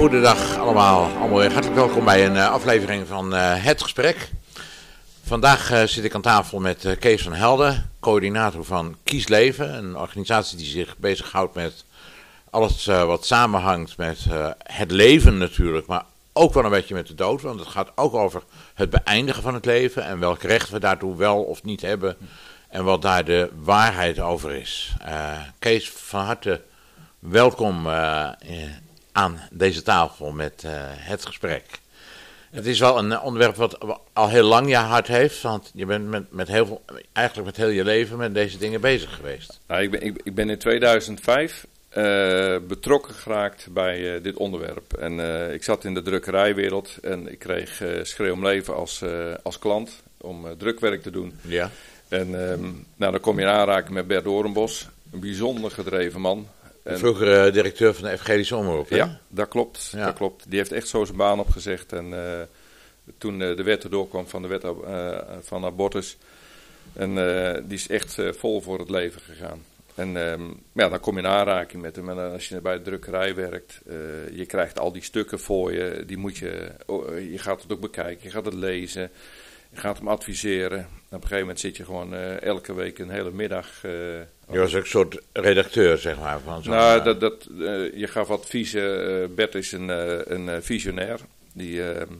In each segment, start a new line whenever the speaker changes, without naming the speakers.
Goedendag allemaal, allemaal weer hartelijk welkom bij een uh, aflevering van uh, Het Gesprek. Vandaag uh, zit ik aan tafel met Kees van Helden, coördinator van Kies Leven, een organisatie die zich bezighoudt met alles wat samenhangt met het leven natuurlijk, maar ook wel een beetje met de dood, want het gaat ook over het beëindigen van het leven en welk recht we daartoe wel of niet hebben en wat daar de waarheid over is. Kees, van harte welkom aan deze tafel met uh, het gesprek. Het is wel een onderwerp wat al heel lang je hart heeft, want je bent met, met heel veel, eigenlijk met heel je leven met deze dingen bezig geweest.
Nou, ik, ben, ik, ik ben in 2005 uh, betrokken geraakt bij uh, dit onderwerp. En uh, ik zat in de drukkerijwereld en ik kreeg Schreeuw om Leven als, als klant om drukwerk te doen.
Ja.
En um, nou, dan kom je in aanraking met Bert Doornbos, een bijzonder gedreven man.
En, Vroeger uh, directeur van de Evangelische Omroep. Hè?
Ja, dat klopt, ja. dat klopt. Die heeft echt zo zijn baan opgezegd. En uh, toen uh, de wet erdoor kwam van de wet van abortus. En die is echt vol voor het leven gegaan. En um, ja, dan kom je in aanraking met hem. En als je bij de drukkerij werkt, je krijgt al die stukken voor je. Die moet je, oh, je gaat het ook bekijken, je gaat het lezen. Je gaat hem adviseren. En op een gegeven moment zit je gewoon elke week een hele middag
je was ook een soort redacteur, zeg maar. Van zo'n,
nou, dat, dat, uh, je gaf adviezen. Bert is een, een visionair die ehm,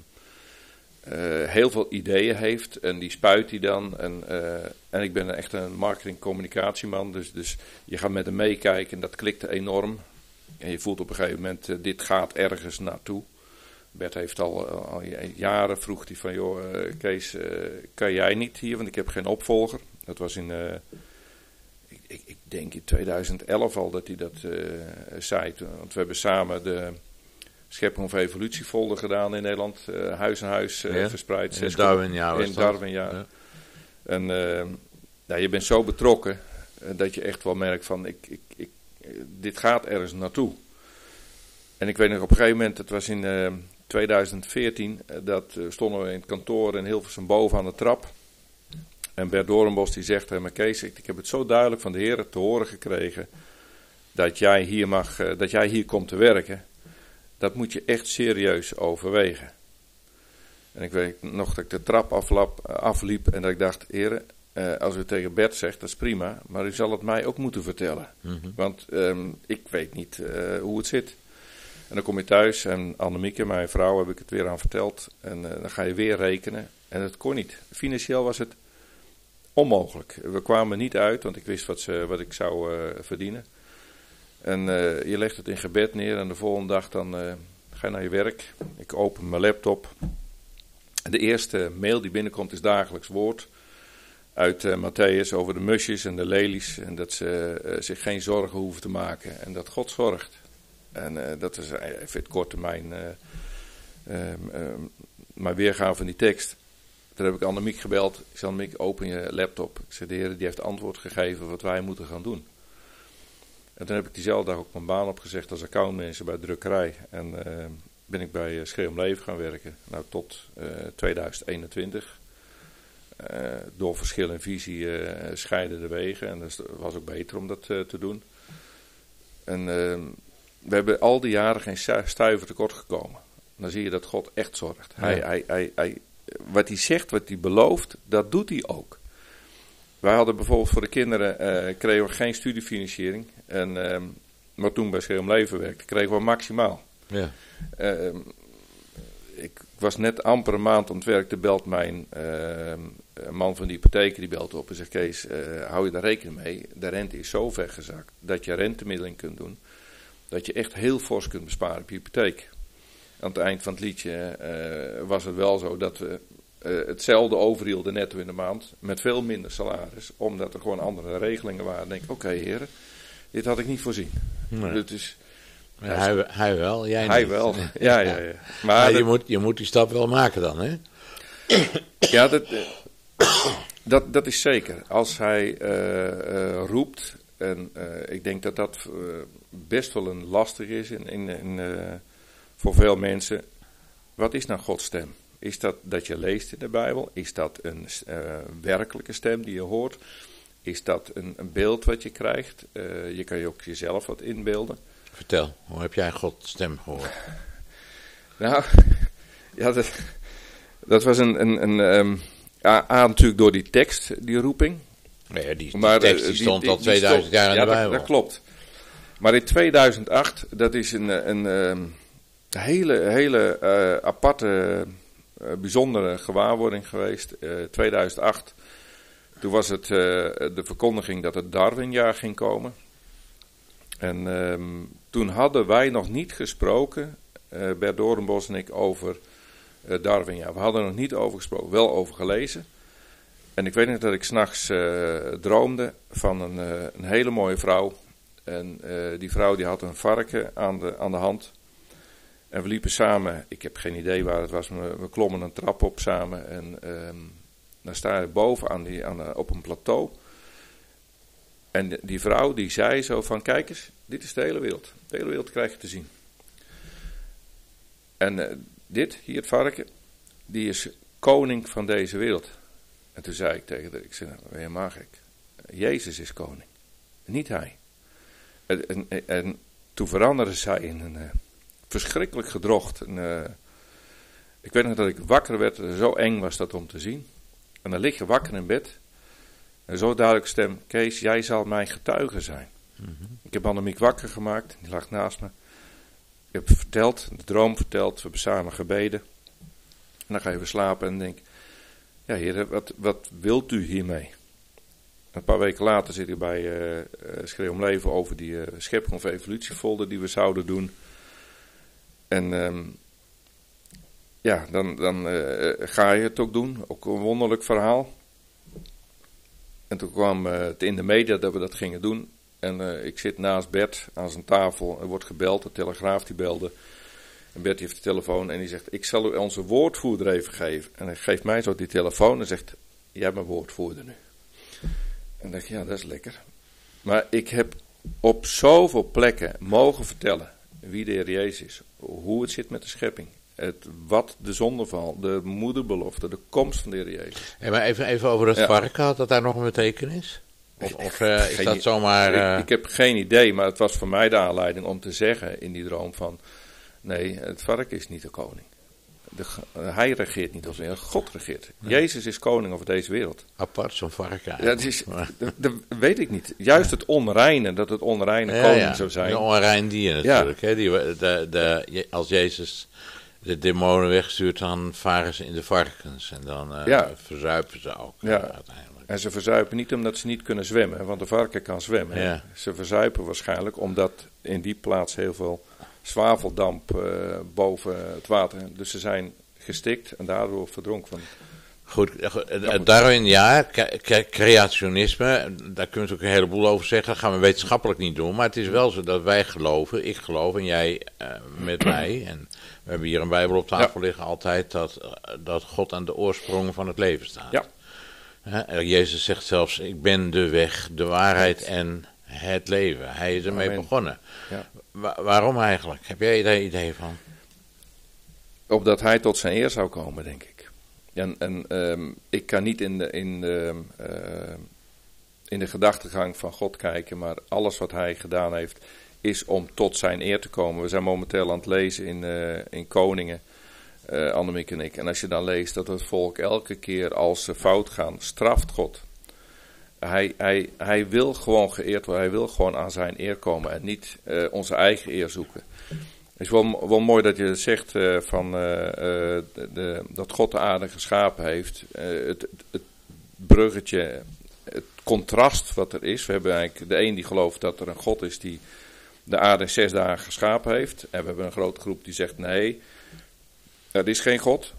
heel veel ideeën heeft en die spuit hij dan. En, en ik ben echt een marketing-communicatieman, dus, dus je gaat met hem meekijken en dat klikt enorm. En je voelt op een gegeven moment, dit gaat ergens naartoe. Bert heeft al, al jaren, vroeg hij van, joh Kees, kan jij niet hier, want ik heb geen opvolger. Dat was in ik, ik, denk in 2011 al dat hij dat zei. Want we hebben samen de Schepping of Evolutie folder gedaan in Nederland. Huis aan huis ja. verspreid.
In Darwin, ja.
In Darwin, ja. ja. En nou, je bent zo betrokken dat je echt wel merkt van, ik, ik, ik, dit gaat ergens naartoe. En ik weet nog op een gegeven moment, het was in 2014, dat stonden we in het kantoor in Hilversum boven aan de trap. En Bert Doornbos die zegt tegen me, Kees, ik, ik, heb het zo duidelijk van de Heer te horen gekregen dat jij hier mag, uh, dat jij hier komt te werken. Dat moet je echt serieus overwegen. En ik weet nog dat ik de trap aflap, afliep en dat ik dacht, heren, uh, als u tegen Bert zegt, dat is prima, maar u zal het mij ook moeten vertellen. Mm -hmm. Want um, ik weet niet uh, hoe het zit. En dan kom je thuis en Annemieke, mijn vrouw, heb ik het weer aan verteld. En dan ga je weer rekenen. En het kon niet. Financieel was het onmogelijk. We kwamen niet uit, want ik wist wat, ze, wat ik zou uh, verdienen. En uh, je legt het in gebed neer en de volgende dag dan uh, ga je naar je werk. Ik open mijn laptop. De eerste mail die binnenkomt is dagelijks woord. Uit Matthäus over de musjes en de lelies. En dat ze zich geen zorgen hoeven te maken. En dat God zorgt. En dat is even het korte mijn, mijn weergave van die tekst. Toen heb ik Annemiek gebeld. Ik zei, Annemiek, open je laptop. Ik zei, de heer die heeft antwoord gegeven wat wij moeten gaan doen. En toen heb ik diezelfde dag ook mijn baan opgezegd als accountmanager bij drukkerij. En uh, ben ik bij uh, Leven gaan werken. Nou, tot uh, 2021. Uh, door verschil in visie scheiden de wegen. En dat was ook beter om dat te doen. En we hebben al die jaren geen stuiver tekort gekomen. Dan zie je dat God echt zorgt. Ja. Hij, hij, hij, hij wat hij zegt, wat hij belooft, dat doet hij ook. Wij hadden bijvoorbeeld voor de kinderen, uh, kregen we geen studiefinanciering. En, uh, maar toen bij Scherm Leven werkte, kregen we maximaal.
Ja.
Uh, ik was net amper een maand aan het werk, toen belt mijn ehm, man van de hypotheek, die belt op en zegt, Kees, eh, hou je daar rekening mee? De rente is zo ver gezakt dat je rentemiddeling kunt doen, dat je echt heel fors kunt besparen op je hypotheek aan het eind van het liedje uh, was het wel zo dat we uh, hetzelfde overhielden netto in de maand. Met veel minder salaris. Omdat er gewoon andere regelingen waren. Dan denk ik, oké okay, heren, dit had ik niet voorzien.
Nee. Dus, ja, hij, hij wel, jij
hij
niet.
wel, ja, ja, ja.
Maar, je, dat, moet, je moet die stap wel maken dan, hè?
ja, dat, dat, dat is zeker. Als hij uh, roept, en ik denk dat dat best wel een lastig is in, in, in voor veel mensen, wat is nou Gods stem? Is dat dat je leest in de Bijbel? Is dat een werkelijke stem die je hoort? Is dat een, een beeld wat je krijgt? Je kan je ook jezelf wat inbeelden.
Vertel, hoe heb jij Gods stem gehoord?
Nou, ja, dat, dat was een, een, een um, A, A, natuurlijk door die tekst, die roeping.
Nee, die, tekst die, stond al 2000 jaar in
ja,
de Bijbel.
Dat, dat klopt. Maar in 2008, dat is een, een, een hele, hele uh, aparte, uh, bijzondere gewaarwording geweest. Uh, 2008, toen was het de verkondiging dat het Darwinjaar ging komen. En um, toen hadden wij nog niet gesproken, Bert Doornbos en ik, over Darwinjaar. We hadden er nog niet over gesproken, wel over gelezen. En ik weet nog dat ik s'nachts droomde van een, een hele mooie vrouw en uh, die vrouw die had een varken aan de, aan de hand. En we liepen samen, ik heb geen idee waar het was, maar we klommen een trap op samen. En um, dan sta je boven aan die, aan op een plateau. En die vrouw die zei zo van, kijk eens, dit is de hele wereld. De hele wereld krijg je te zien. En uh, dit, hier het varken, die is koning van deze wereld. En toen zei ik tegen haar, ik zei, nou, helemaal gek. Jezus is koning, niet hij. En, en, en toen veranderde zij in een uh, verschrikkelijk gedrocht. En, uh, ik weet nog dat ik wakker werd, zo eng was dat om te zien. En dan lig je wakker in bed. En zo duidelijk stem, Kees, jij zal mijn getuige zijn. Mm -hmm. Ik heb Annemiek wakker gemaakt, die lag naast me. Ik heb verteld, de droom verteld, we hebben samen gebeden. En dan ga je weer slapen en denk, ja heer, wat, wat wilt u hiermee? Een paar weken later zit ik bij uh, Schreeuw om Leven over die uh, schepping of evolutiefolder die we zouden doen. En um, ja, dan, dan ga je het ook doen. Ook een wonderlijk verhaal. En toen kwam het in de media dat we dat gingen doen. En ik zit naast Bert aan zijn tafel. Er wordt gebeld, de telegraaf die belde. En Bert heeft de telefoon en die zegt: Ik zal u onze woordvoerder even geven. En hij geeft mij zo die telefoon en zegt: Jij bent mijn woordvoerder nu. En dacht ik, ja, dat is lekker. Maar ik heb op zoveel plekken mogen vertellen wie de Heer Jezus is. Hoe het zit met de schepping. Het, wat de zondeval, de moederbelofte, de komst van de Heer Jezus.
Ja, maar even, even over het ja. varken, had dat daar nog een betekenis? Of, of uh, is dat zomaar...
Uh... Ik, ik, heb geen idee, maar het was voor mij de aanleiding om te zeggen in die droom van... Nee, het varken is niet de koning. De, hij regeert niet als een God regeert. Jezus is koning over deze wereld.
Apart zo'n varken.
Ja, dat, is, dat, dat, weet ik niet. Juist het onreine, dat het onreine ja, koning zou zijn.
Een onrein dier natuurlijk. Hè? Die, de, de, als Jezus de demonen wegstuurt, dan varen ze in de varkens. En dan uh, verzuipen ze ook uh, uiteindelijk.
En ze verzuipen niet omdat ze niet kunnen zwemmen, want de varken kan zwemmen. Ze verzuipen waarschijnlijk omdat in die plaats heel veel zwaveldamp uh, boven het water. Dus ze zijn gestikt en daardoor verdronken.
Goed, Darwin, ja, creationisme, daar kun je ook een heleboel over zeggen. Dat gaan we wetenschappelijk niet doen. Maar het is wel zo dat wij geloven, ik geloof en jij uh, met mij. En we hebben hier een Bijbel op tafel ja. liggen altijd, dat, dat God aan de oorsprong van het leven staat.
Ja.
Jezus zegt zelfs, ik ben de weg, de waarheid en het leven. Hij is ermee Amen. begonnen.
Ja.
Wa waarom eigenlijk? Heb jij daar idee van?
Opdat hij tot zijn eer zou komen, denk ik. En, en um, ik kan niet in de, in, de, uh, in de gedachtegang van God kijken, maar alles wat hij gedaan heeft is om tot zijn eer te komen. We zijn momenteel aan het lezen in, uh, in Koningen, uh, Annemiek en ik. En als je dan leest dat het volk elke keer als ze fout gaan, straft God. Hij, hij, hij wil gewoon geëerd worden, hij wil gewoon aan zijn eer komen en niet uh, onze eigen eer zoeken. Het is wel, wel mooi dat je zegt uh, van, uh, de, dat God de aarde geschapen heeft. Het, het, bruggetje, het contrast wat er is. We hebben eigenlijk de een die gelooft dat er een God is die de aarde zes dagen geschapen heeft. En we hebben een grote groep die zegt nee, er is geen God.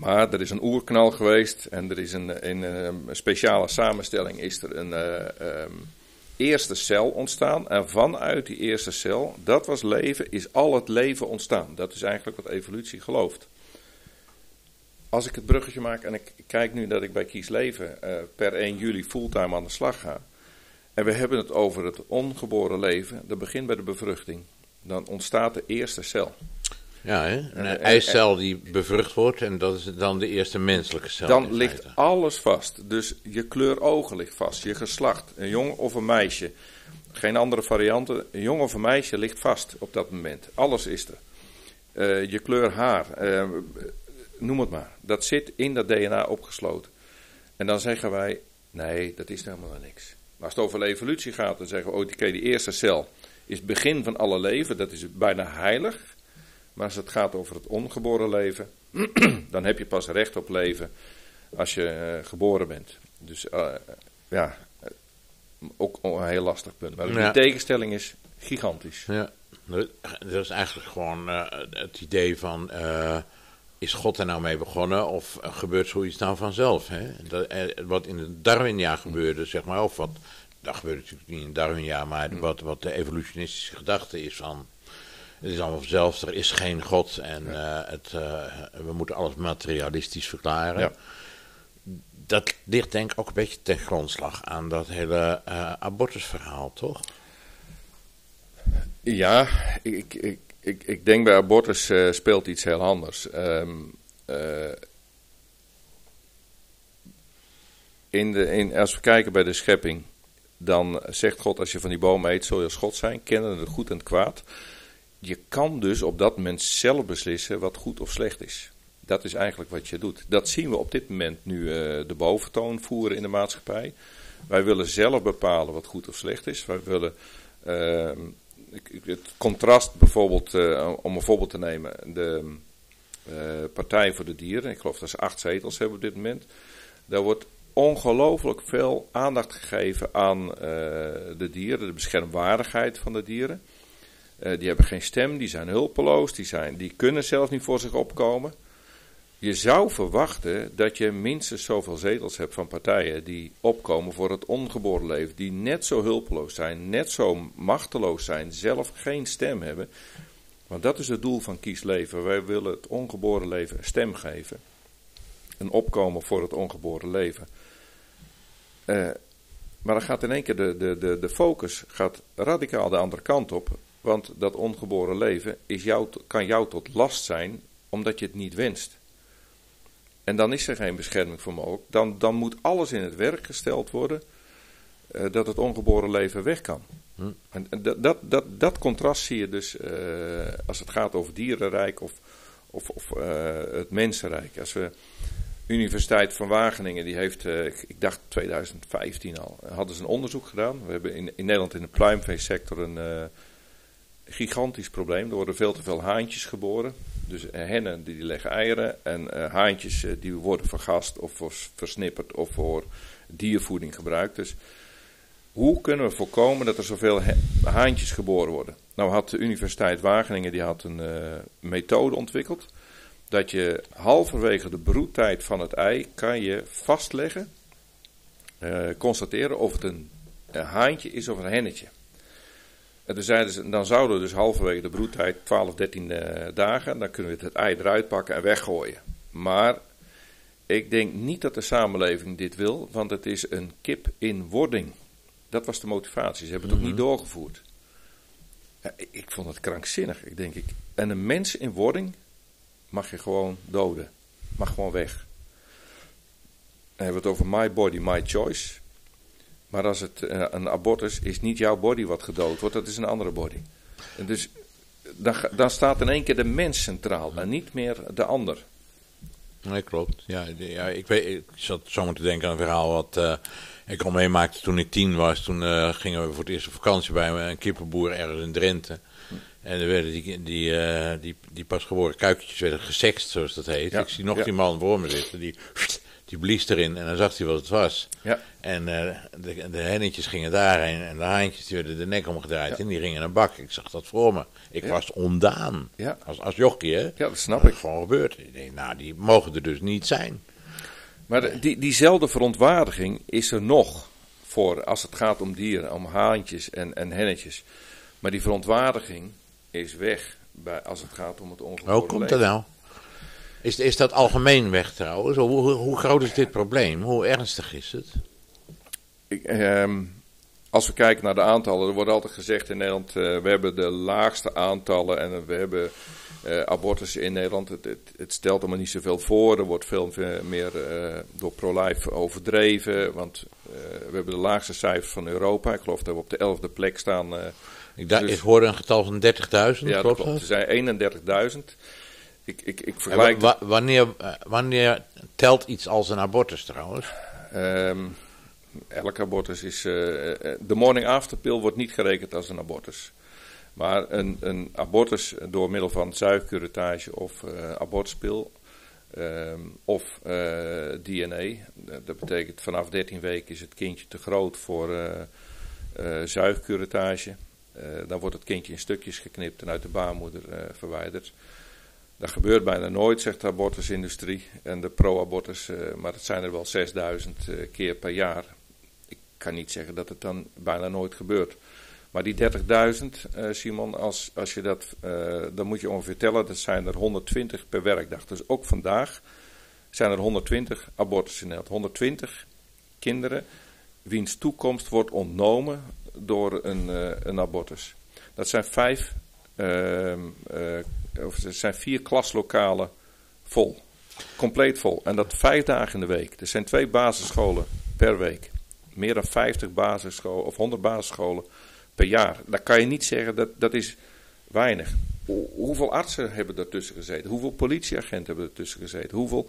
Maar er is een oerknal geweest en er is een, in een speciale samenstelling is er een uh, um, eerste cel ontstaan. En vanuit die eerste cel, dat was leven, is al het leven ontstaan. Dat is eigenlijk wat evolutie gelooft. Als ik het bruggetje maak en ik kijk nu dat ik bij Kies Leven uh, per 1 juli fulltime aan de slag ga. En we hebben het over het ongeboren leven, dat begint bij de bevruchting. Dan ontstaat de eerste cel.
Ja, hè? een uh, eicel die bevrucht wordt en dat is dan de eerste menselijke cel.
Dan ligt alles vast. Dus je kleur ogen ligt vast, je geslacht, een jong of een meisje. Geen andere varianten. Een jong of een meisje ligt vast op dat moment. Alles is er. je kleur haar, noem het maar. Dat zit in dat DNA opgesloten. En dan zeggen wij, nee, dat is helemaal niks. Maar als het over evolutie gaat, dan zeggen we, oh, die, die eerste cel is het begin van alle leven, dat is bijna heilig. Maar als het gaat over het ongeboren leven, dan heb je pas recht op leven als je uh, geboren bent. Dus uh, ja, ook een heel lastig punt. Maar de tegenstelling is gigantisch.
Ja, dat is eigenlijk gewoon uh, het idee van is God er nou mee begonnen of gebeurt zoiets nou vanzelf? Hè? Dat, wat in het Darwinjaar gebeurde, zeg maar, of wat, dat gebeurt natuurlijk niet in het Darwinjaar, maar wat, wat de evolutionistische gedachte is van, het is allemaal vanzelf, er is geen God en uh, het, uh, we moeten alles materialistisch verklaren. Ja. Dat ligt denk ik ook een beetje ten grondslag aan dat hele uh, abortusverhaal, toch?
Ja, ik, ik, ik, ik denk bij abortus speelt iets heel anders. Um, uh, in de, in, als we kijken bij de schepping, dan zegt God: als je van die boom eet, zul je als God zijn, kennen het goed en het kwaad. Je kan dus op dat moment zelf beslissen wat goed of slecht is. Dat is eigenlijk wat je doet. Dat zien we op dit moment nu uh, de boventoon voeren in de maatschappij. Wij willen zelf bepalen wat goed of slecht is. Wij willen uh, het contrast bijvoorbeeld, uh, om een voorbeeld te nemen, de uh, Partij voor de Dieren, ik geloof dat ze acht zetels hebben op dit moment. Daar wordt ongelooflijk veel aandacht gegeven aan de dieren, de beschermwaardigheid van de dieren. Die hebben geen stem, die zijn hulpeloos, die, zijn, die kunnen zelfs niet voor zich opkomen. Je zou verwachten dat je minstens zoveel zetels hebt van partijen die opkomen voor het ongeboren leven, die net zo hulpeloos zijn, net zo machteloos zijn, zelf geen stem hebben. Want dat is het doel van Kies Leven. Wij willen het ongeboren leven een stem geven. Een opkomen voor het ongeboren leven. Uh, maar dan gaat in één keer de, de, de, de focus gaat radicaal de andere kant op. Want dat ongeboren leven is jou, kan jou tot last zijn omdat je het niet wenst. En dan is er geen bescherming voor mogelijk. Dan, dan moet alles in het werk gesteld worden uh, dat het ongeboren leven weg kan. Hm. En dat, dat, dat, dat contrast zie je dus uh, als het gaat over dierenrijk of, of, of uh, het mensenrijk. Als we Universiteit van Wageningen, die heeft, ik dacht 2015 al, hadden ze een onderzoek gedaan. We hebben in, in Nederland in de pluimveesector een gigantisch probleem. Er worden veel te veel haantjes geboren. Dus eh, hennen die leggen eieren en uh, haantjes uh, die worden vergast of versnipperd of voor diervoeding gebruikt. Dus hoe kunnen we voorkomen dat er zoveel haantjes geboren worden? Nou had de Universiteit Wageningen die had een methode ontwikkeld. Dat je halverwege de broedtijd van het ei kan je vastleggen, constateren of het een haantje is of een hennetje. En toen zeiden ze, dan zouden we dus halverwege de broedtijd, 12, 13 uh, dagen, dan kunnen we het ei eruit pakken en weggooien. Maar ik denk niet dat de samenleving dit wil, want het is een kip in wording. Dat was de motivatie. Ze hebben het ook niet mhm. doorgevoerd. Ja, ik vond het krankzinnig. Ik denk ik. En een mens in wording mag je gewoon doden. Mag gewoon weg. Dan hebben we het over my body, my choice. Maar als het uh, een abortus is niet jouw body wat gedood wordt, dat is een andere body. En dus dan, dan staat in één keer de mens centraal en niet meer de ander.
Nee, klopt. Ja, ja ik, weet, ik zat zomaar te denken aan een verhaal wat uh, ik al meemaakte toen ik tien was. Toen uh, gingen we voor het eerst op vakantie bij een kippenboer ergens in Drenthe. En er werden die, die, uh, die, die pas geboren kuikentjes werden gesext, zoals dat heet. Ja, ik zie nog ja. die man voor me zitten, die die blies erin en dan zag hij wat het was. Ja. En uh, de, de hennetjes gingen daarheen en de haantjes die werden de nek omgedraaid en die gingen naar bak. Ik zag dat voor me. Ik was ondaan. Ja. Als, als jochie, hè?
Ja, dat snap dat ik.
gewoon gebeurd. Ik denk, nou, die mogen er dus niet zijn.
Maar de, die, diezelfde verontwaardiging is er nog voor als het gaat om dieren, om haantjes en, en hennetjes. Maar die verontwaardiging is weg bij, als het gaat om het ongeboren
Hoe komt dat nou? Is, is dat algemeen weg trouwens? Hoe, hoe, groot is dit probleem? Hoe ernstig is het?
Ik, ehm, als we kijken naar de aantallen, er wordt altijd gezegd in Nederland, uh, we hebben de laagste aantallen en we hebben uh, abortus in Nederland. Het, het, het, stelt allemaal niet zoveel voor, er wordt veel meer uh, door pro-life overdreven, want we hebben de laagste cijfers van Europa. Ik geloof dat we op de elfde plek staan
Ik,
Dus-
ik hoorde een getal van 30.000,
Ja,
klopt?
Er zijn 31.000. Ik, ik, ik vergelijk...
wa- wa- wanneer, eh, wanneer telt iets als een abortus trouwens?
Ehm, elke abortus is. eh, eh, de morning after pill wordt niet gerekend als een abortus. Maar een, een abortus door middel van zuigcurettage of eh abortuspil ehm, of DNA. Dat betekent vanaf 13 weken is het kindje te groot voor zuigcurettage. Dan wordt het kindje in stukjes geknipt en uit de baarmoeder verwijderd. Dat gebeurt bijna nooit, zegt de abortusindustrie en de pro-abortus, eh, maar het zijn er wel 6000 eh, keer per jaar. Ik kan niet zeggen dat het dan bijna nooit gebeurt. Maar die 30.000, eh, Simon, als, als je dat, dan moet je ongeveer tellen, dat zijn er 120 per werkdag. Dus ook vandaag zijn er 120 abortussen in Nederland. 120 kinderen wiens toekomst wordt ontnomen door een, een abortus. Dat zijn vijf, eh, of het zijn vier klaslokalen vol. Compleet vol. En dat vijf dagen in de week. Er zijn twee basisscholen per week. Meer dan 50 basisscholen of 100 basisscholen per jaar. Dan kan je niet zeggen dat dat is weinig. Hoe- Hoeveel artsen hebben ertussen gezeten? Hoeveel politieagenten hebben ertussen gezeten? Hoeveel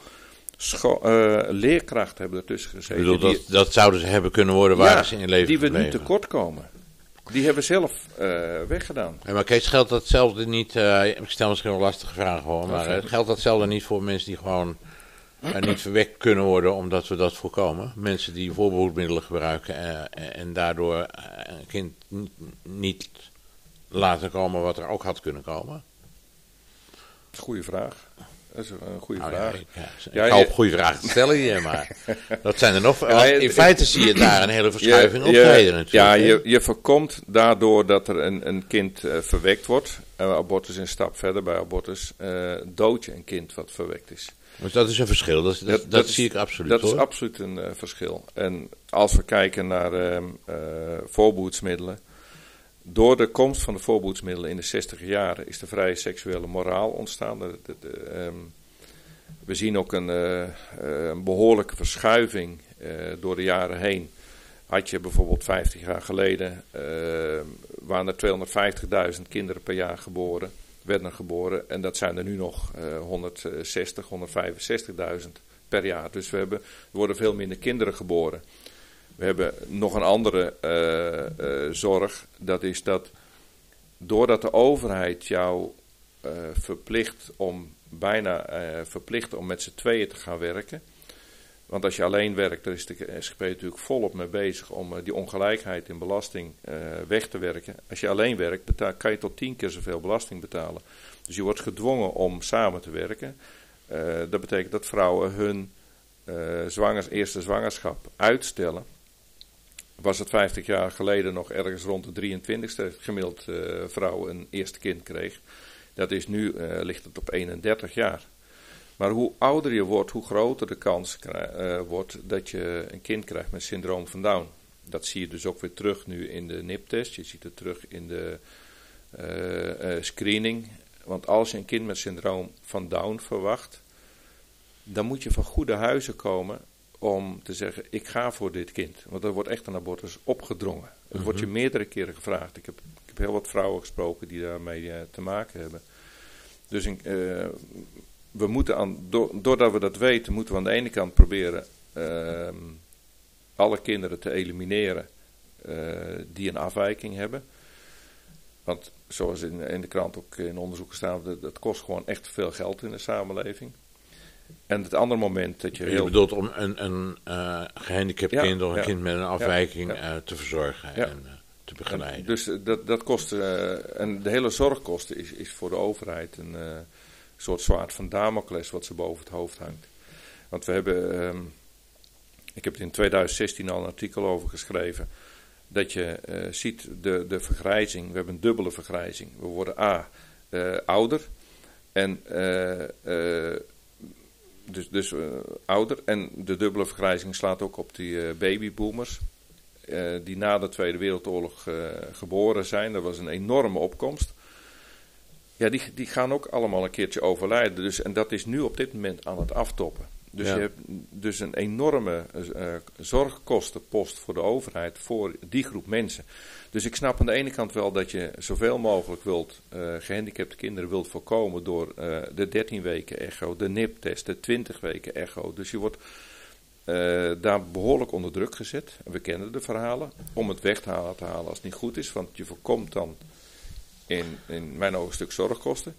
eh, leerkrachten hebben ertussen
Ik
gezeten? Die-
dat, dat zouden ze hebben kunnen worden waar ze in leven
die we nu
gebleven.
Die hebben we zelf eh, weggedaan.
Ja, maar Kees, geldt datzelfde niet, eh, ik stel misschien wel lastige vragen hoor, maar eh, geldt datzelfde niet voor mensen die gewoon niet verwekt kunnen worden omdat we dat voorkomen? Mensen die voorbehoedmiddelen gebruiken en, daardoor een kind niet, niet laten komen wat er ook had kunnen komen?
Goeie vraag. Dat is een goede
Nou ja,
vraag.
ik, ja, ik
Ja,
hou
je-
op goede vragen te stellen hier, maar dat zijn er nog.
Ja,
in feite zie je daar een hele verschuiving optreden natuurlijk.
Ja, je, je voorkomt daardoor dat er een, een kind eh, verwekt wordt. Uh, abortus een stap verder bij abortus. eh dood je een kind wat verwekt is.
Dus dat is een verschil, dat, dat, zie ik absoluut
Dat
hoor.
is absoluut een eh, verschil. En als we kijken naar ehm eh, voorboedsmiddelen. Door de komst van de voorboedsmiddelen in de 60 jaren is de vrije seksuele moraal ontstaan. Ehm, we zien ook een, eh, eh, een behoorlijke verschuiving eh, door de jaren heen. Had je bijvoorbeeld 50 jaar geleden, eh, waren er 250.000 kinderen per jaar geboren, werden er geboren. En dat zijn er nu nog eh 160, 165.000 per jaar. Dus we hebben, er worden veel minder kinderen geboren. We hebben nog een andere eh, eh, zorg. Dat is dat doordat de overheid jou eh, verplicht om bijna verplicht om met z'n tweeën te gaan werken. Want als je alleen werkt, daar is de SGP natuurlijk volop mee bezig om die ongelijkheid in belasting weg te werken. Als je alleen werkt, betaal, kan je tot tien keer zoveel belasting betalen. Dus je wordt gedwongen om samen te werken. Dat betekent dat vrouwen hun zwangers, eerste zwangerschap uitstellen. Was het 50 jaar geleden nog ergens rond de 23ste gemiddeld eh vrouw een eerste kind kreeg. Dat is nu, eh, ligt het op 31 jaar. Maar hoe ouder je wordt, hoe groter de kans eh, wordt dat je een kind krijgt met syndroom van Down. Dat zie je dus ook weer terug nu in de NIP-test. Je ziet het terug in de screening. Want als je een kind met syndroom van Down verwacht, dan moet je van goede huizen komen om te zeggen: ik ga voor dit kind. Want er wordt echt een abortus opgedrongen. Het wordt je meerdere keren gevraagd. Ik heb, ik heb heel wat vrouwen gesproken die daarmee eh, te maken hebben. Dus eh, we moeten aan, do- doordat we dat weten, moeten we aan de ene kant proberen ehm, alle kinderen te elimineren eh, die een afwijking hebben. Want zoals in, in de krant ook in onderzoeken staan, dat, dat kost gewoon echt veel geld in de samenleving. En het andere moment dat je
Je
heel...
bedoelt om een, een eh, gehandicapt
Ja,
kind of een
ja.
kind met een afwijking
ja.
eh, te verzorgen en eh, te begeleiden.
En dus dat, dat kost, en de hele zorgkosten is, is voor de overheid een soort zwaard van Damocles wat ze boven het hoofd hangt. Want we hebben, ehm, ik heb er in 2016 al een artikel over geschreven, dat je ziet de, de vergrijzing, we hebben een dubbele vergrijzing. We worden A, ouder en dus, dus eh, ouder en de dubbele vergrijzing slaat ook op die eh, babyboomers eh, die na de Tweede Wereldoorlog geboren zijn. Dat was een enorme opkomst. Ja, die, die gaan ook allemaal een keertje overlijden. Dus, en dat is nu op dit moment aan het aftoppen. Dus
Ja.
je hebt dus een enorme eh, zorgkostenpost voor de overheid voor die groep mensen. Dus ik snap aan de ene kant wel dat je zoveel mogelijk wilt, eh, gehandicapte kinderen wilt voorkomen door eh, de 13 weken echo, de NIP-test, de 20 weken echo. Dus je wordt eh, daar behoorlijk onder druk gezet. We kennen de verhalen. Om het weg te halen, te halen als het niet goed is. Want je voorkomt dan in, in mijn ogen een stuk zorgkosten.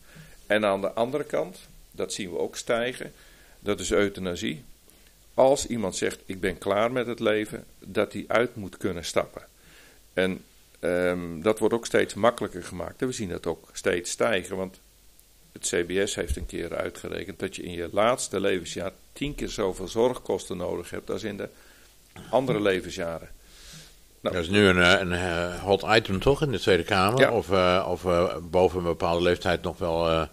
En aan de andere kant, dat zien we ook stijgen, dat is euthanasie. Als iemand zegt, ik ben klaar met het leven, dat hij uit moet kunnen stappen. En ehm, dat wordt ook steeds makkelijker gemaakt. En we zien dat ook steeds stijgen, want het CBS heeft een keer uitgerekend dat je in je laatste levensjaar tien keer zoveel zorgkosten nodig hebt als in de andere levensjaren. Nou.
Dat is nu een, eh, een eh, hot item toch in de Tweede Kamer?
Ja.
Of, eh, of boven een bepaalde leeftijd nog wel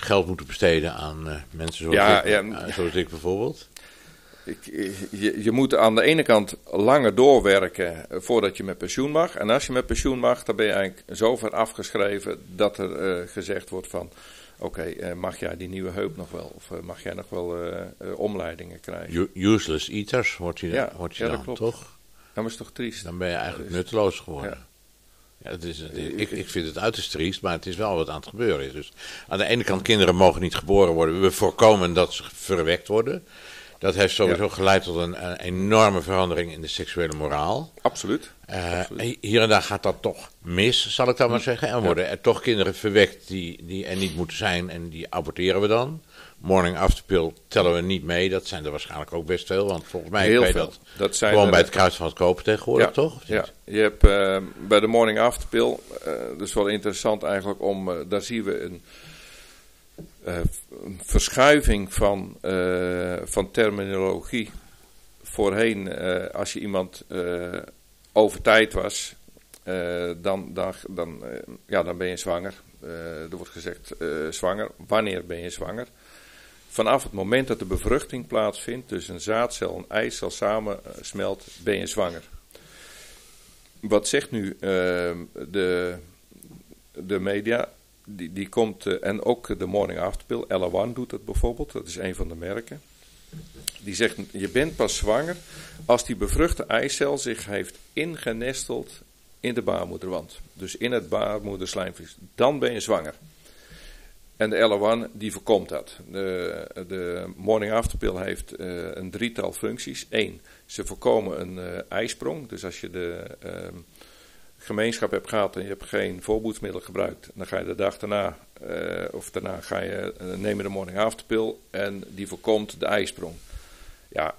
geld moeten besteden aan eh, mensen zoals,
Ja,
ik,
ja.
eh, zoals ik bijvoorbeeld?
Ik, je, je moet aan de ene kant langer doorwerken voordat je met pensioen mag. En als je met pensioen mag, dan ben je eigenlijk zover afgeschreven dat er eh, gezegd wordt van... Oké, mag jij die nieuwe heup nog wel? Of mag jij nog wel omleidingen krijgen?
Useless eaters wordt je,
Ja,
wordt je
ja, dat
dan,
klopt.
toch?
Dat is toch triest?
Dan ben je eigenlijk nutteloos geworden. Ja. het is, het is- ik, ik vind het uiterst triest, maar het is wel wat aan het gebeuren is. Dus aan de ene kant, kinderen mogen niet geboren worden. We voorkomen dat ze verwekt worden. Dat heeft sowieso geleid tot een, een enorme verandering in de seksuele moraal.
Absoluut.
Eh,
Absoluut.
hier en daar gaat dat toch mis, zal ik dan maar zeggen. En worden er toch kinderen verwekt die, die er niet moeten zijn en die aborteren we dan. Morning after pill tellen we niet mee. Dat zijn er waarschijnlijk ook best veel. Want volgens mij
Heel veel.
dat
Dat zijn
gewoon
er-
bij het kruisvat kopen tegenwoordig,
Ja,
toch?
Ja, je hebt eh, bij de morning after pill, dat is wel interessant eigenlijk om, eh, daar zien we een, een verschuiving van, van terminologie. Voorheen, als je iemand over tijd was, dan, dan, dan, ja, dan ben je zwanger. Er wordt gezegd zwanger. Wanneer ben je zwanger? Vanaf het moment dat de bevruchting plaatsvindt, dus een zaadcel en eicel samen eh, smelt, ben je zwanger. Wat zegt nu eh, de, de media? Die, die komt, eh, en ook de Morning After Pill, Ella doet het bijvoorbeeld, dat is een van de merken. Die zegt, je bent pas zwanger als die bevruchte eicel zich heeft ingenesteld in de baarmoederwand. Dus in het baarmoederslijmvlies. Dan ben je zwanger. En de L1 die voorkomt dat. De, de Morning After Pill heeft eh, een drietal functies. Eén, ze voorkomen een eh, ijsprong. Dus als je de ehm, gemeenschap hebt gehad en je hebt geen voorboedsmiddel gebruikt, dan ga je de dag daarna, eh, of daarna ga je, je de Morning After Pill en die voorkomt de ijsprong. Ja,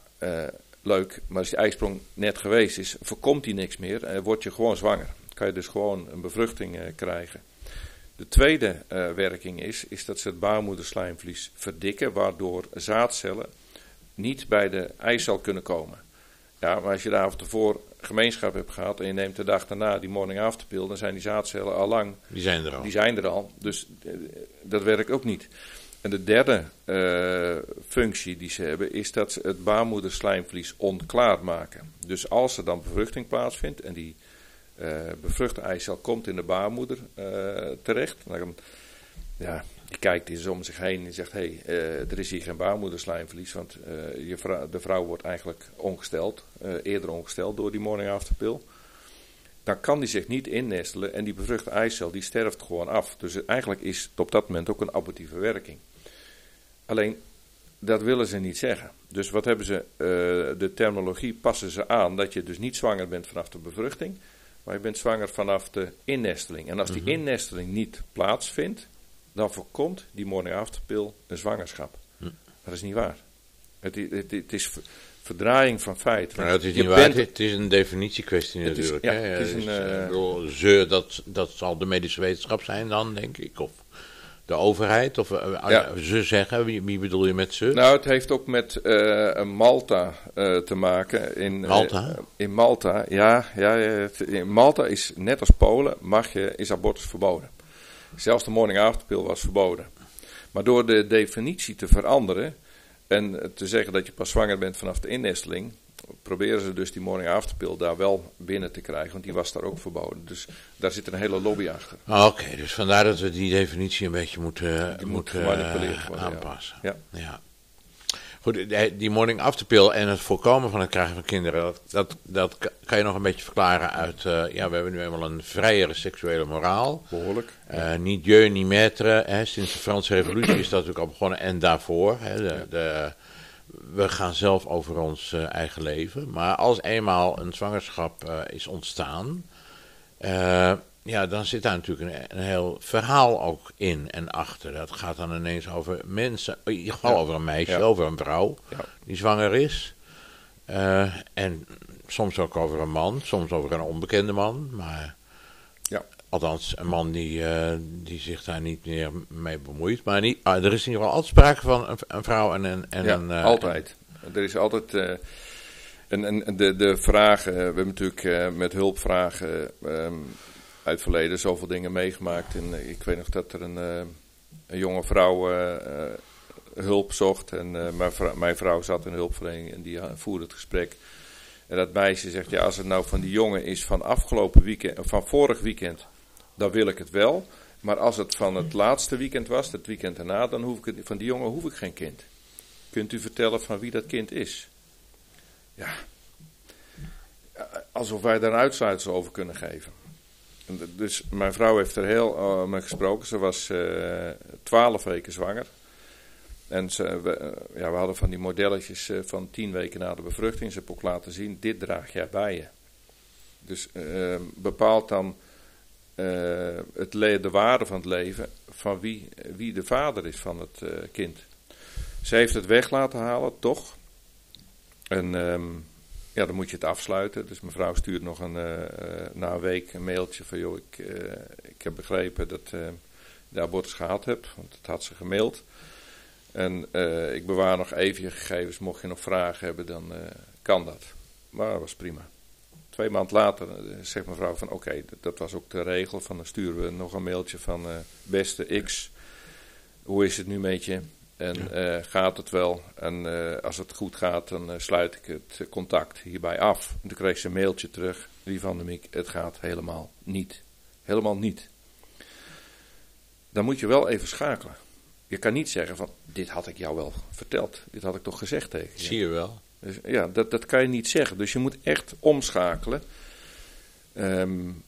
leuk, maar als die ijsprong net geweest is, voorkomt die niks meer en word je gewoon zwanger. Kan je dus gewoon een bevruchting krijgen. De tweede eh, werking is, is dat ze het baarmoederslijmvlies verdikken, waardoor zaadcellen niet bij de eicel kunnen komen. Ja, maar als je de avond ervoor gemeenschap hebt gehad en je neemt de dag daarna die morning after pill, dan zijn die zaadcellen al lang,
Die zijn er al.
die zijn er al. Dus eh, dat werkt ook niet. En de derde eh, functie die ze hebben, is dat ze het baarmoederslijmvlies onklaar maken. Dus als er dan bevruchting plaatsvindt en die bevruchte eicel komt in de baarmoeder eh, terecht, dan, ja, die kijkt eens om zich heen en zegt: hé, hey, eh, er is hier geen baarmoederslijmvlies, want eh, de vrouw wordt eigenlijk ongesteld, eh, eerder ongesteld door die morning after pill. Dan kan die zich niet innestelen en die bevruchte eicel die sterft gewoon af. Dus eigenlijk is het op dat moment ook een abortieve werking. Alleen, dat willen ze niet zeggen. Dus wat hebben ze, eh, de terminologie passen ze aan dat je dus niet zwanger bent vanaf de bevruchting, maar je bent zwanger vanaf de innesteling. En als die innesteling niet plaatsvindt, dan voorkomt die morning after pill een zwangerschap. Dat is niet waar. Het, het, het is ver- verdraaiing van feiten.
Maar dat is niet waar.
bent-
Het is een definitiekwestie
is-
natuurlijk.
ja,
hè.
het is
Dus,
een,
eh,
eh,
ik bedoel, ze, dat, dat zal de medische wetenschap zijn dan, denk ik. Of de overheid. Of eh,
Ja.
ze zeggen, wie, wie bedoel je met ze?
Nou, het heeft ook met eh, Malta eh, te maken. In, eh,
Malta?
in Malta, ja. ja het- in Malta is net als Polen, mag je, is abortus verboden. Zelfs de morning after pill was verboden. Maar door de definitie te veranderen en te zeggen dat je pas zwanger bent vanaf de innesteling, proberen ze dus die morning after pill daar wel binnen te krijgen, want die was daar ook verboden. Dus daar zit een hele lobby achter.
Ah, Oké, dus vandaar dat we die definitie een beetje moeten,
Die
moeten eh,
ja.
aanpassen.
Ja.
Ja. Goed, die morning after pill en het voorkomen van het krijgen van kinderen, dat, dat, dat kan je nog een beetje verklaren uit, uh, ja, we hebben nu eenmaal een vrijere seksuele moraal.
Behoorlijk.
Uh, niet je, niet maître. Hè. Sinds de Franse revolutie is dat natuurlijk al begonnen en daarvoor. Hè, de, de, we gaan zelf over ons uh, eigen leven. Maar als eenmaal een zwangerschap is ontstaan, ja, dan zit daar natuurlijk een, een, heel verhaal ook in en achter. Dat gaat dan ineens over mensen, in ieder geval over een meisje, over een vrouw
Ja.
die zwanger is. En soms ook over een man, soms over een onbekende man. Maar. Althans, een man die, uh, die zich daar niet meer mee bemoeit. Maar niet, uh, er is in ieder geval altijd sprake van een, een vrouw en een. En
ja,
een uh,
altijd. Er is altijd. uh, en, en de, de vragen, we hebben natuurlijk met hulpvragen um, uit het verleden zoveel dingen meegemaakt. En ik weet nog dat er een, een jonge vrouw hulp zocht. En mijn vrouw, mijn, vrouw, zat in hulpverlening en die voerde het gesprek. En dat meisje zegt, ja, als het nou van die jongen is van afgelopen weekend, van vorig weekend, dan wil ik het wel. Maar als het van het laatste weekend was, het weekend daarna, dan hoef ik het, van die jongen hoef ik geen kind. Kunt u vertellen van wie dat kind is? Ja, alsof wij daar uitsluitsel over kunnen geven. Dus mijn vrouw heeft er heel uh, mee gesproken. Ze was uh, twaalf weken zwanger. En ze, we, uh, ja, we hadden van die modelletjes uh, van tien weken na de bevruchting. Ze heb ook laten zien, dit draag jij bij je. Dus uh, bepaalt dan het de waarde van het leven van wie, wie de vader is van het kind. Ze heeft het weg laten halen, toch? En um, ja, dan moet je het afsluiten. Dus mevrouw stuurt nog een, uh, na een week een mailtje van... joh, ik, ik heb begrepen dat de abortus gehad hebt. Want dat had ze gemaild. En ik bewaar nog even je gegevens. Mocht je nog vragen hebben, dan kan dat. Maar dat was prima. Twee maanden later zegt mevrouw van... oké, okay, dat was ook de regel. Van dan sturen we nog een mailtje van... beste X, hoe is het nu met je? En uh, gaat het wel? En uh, als het goed gaat, dan uh, sluit ik het contact hierbij af. En toen kreeg ze een mailtje terug, die van de Miek, het gaat helemaal niet. Helemaal niet. Dan moet je wel even schakelen. Je kan niet zeggen van, dit had ik jou wel verteld. Dit had ik toch gezegd tegen je.
Zie je wel.
Dus, ja, dat, dat kan je niet zeggen. Dus je moet echt omschakelen. Um,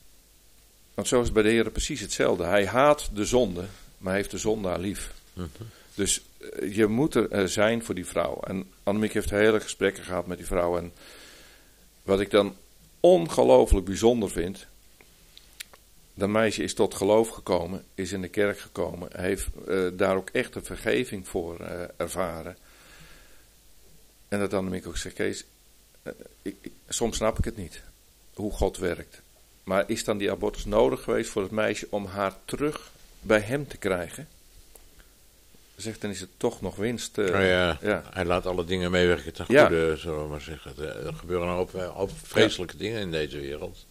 want zo is bij de Heer precies hetzelfde. Hij haat de zonde, maar heeft de zondaar lief.
Mhm.
Dus uh, je moet er uh, zijn voor die vrouw. En Annemiek heeft hele gesprekken gehad met die vrouw. En wat ik dan ongelooflijk bijzonder vind. Dat meisje is tot geloof gekomen, is in de kerk gekomen, heeft uh, daar ook echt een vergeving voor ervaren. En dat Annemiek ook zegt, Kees, ik, ik, soms snap ik het niet, hoe God werkt. Maar is dan die abortus nodig geweest voor het meisje om haar terug bij hem te krijgen? Zegt, dan is het toch nog winst. Uh,
oh ja,
ja,
hij laat alle dingen meewerken ten
Ja.
goede, zullen we maar zeggen. Er gebeuren een hoop, hoop vreselijke dingen in deze wereld.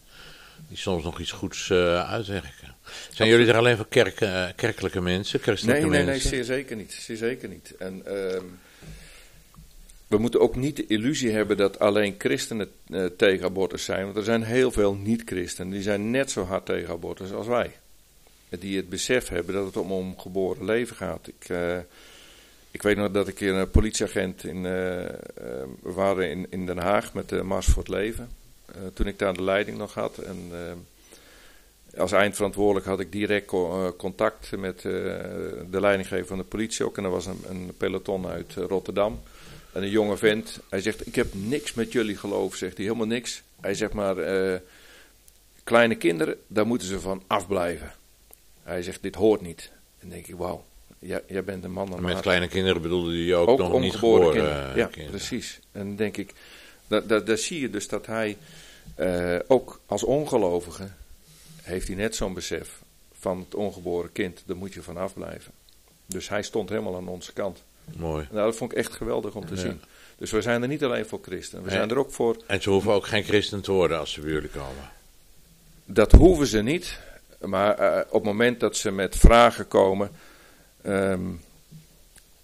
Die soms nog iets goeds uh, uitwerken. Zijn jullie er alleen voor kerk, uh, kerkelijke mensen, christelijke
Nee, nee, nee,
mensen?
zeer zeker niet. Zeer zeker niet. En ehm, we moeten ook niet de illusie hebben dat alleen christenen eh, tegen abortus zijn. Want er zijn heel veel niet-christenen die zijn net zo hard tegen abortus als wij. Die het besef hebben dat het om, geboren leven gaat. Ik, eh, ik weet nog dat ik een politieagent in, eh, eh, waren in, in Den Haag met de Mars voor het Leven. Eh, toen ik daar de leiding nog had. En eh, als eindverantwoordelijk had ik direct co- eh, contact met eh, de leidinggever van de politie ook. En er was een, een peloton uit eh, Rotterdam. En een jonge vent, hij zegt, ik heb niks met jullie geloof, zegt hij, helemaal niks. Hij zegt maar, eh, kleine kinderen, daar moeten ze van afblijven. Hij zegt, dit hoort niet. En dan denk ik, wauw, jij, jij bent een man
Met kleine kinderen bedoelde je ook,
Ook
nog niet geboren
kinderen.
eh,
Ja,
kinderen.
precies. En denk ik, daar zie je dus dat hij eh, ook als ongelovige heeft hij net zo'n besef van het ongeboren kind, daar moet je van afblijven. Dus hij stond helemaal aan onze kant.
Mooi.
Nou, dat vond ik echt geweldig om te
Ja.
zien. Dus we zijn er niet alleen voor christenen, we zijn er ook voor.
En ze hoeven ook geen christen te worden als ze bij jullie komen.
Dat hoeven ze niet, maar eh, op het moment dat ze met vragen komen. ehm,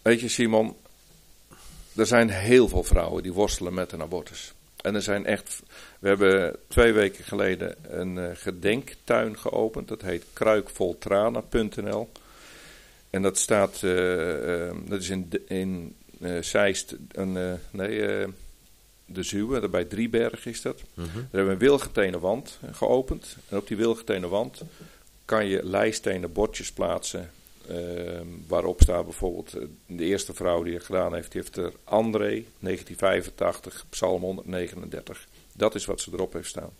weet je, Simon, er zijn heel veel vrouwen die worstelen met een abortus. En er zijn echt. We hebben twee weken geleden een eh, gedenktuin geopend. Dat heet kruikvoltranen.nl. En dat staat. eh, eh, dat is in, in Zeist, een, nee, de Zuwe, bij Drieberg is dat.
Mhm.
Daar hebben we een wilgetenen wand geopend. En op die wilgetenen wand kan je lijstenen bordjes plaatsen. waarop staat bijvoorbeeld eh, de eerste vrouw die het gedaan heeft, die heeft er André, 1985, Psalm 139. Dat is wat ze erop heeft staan.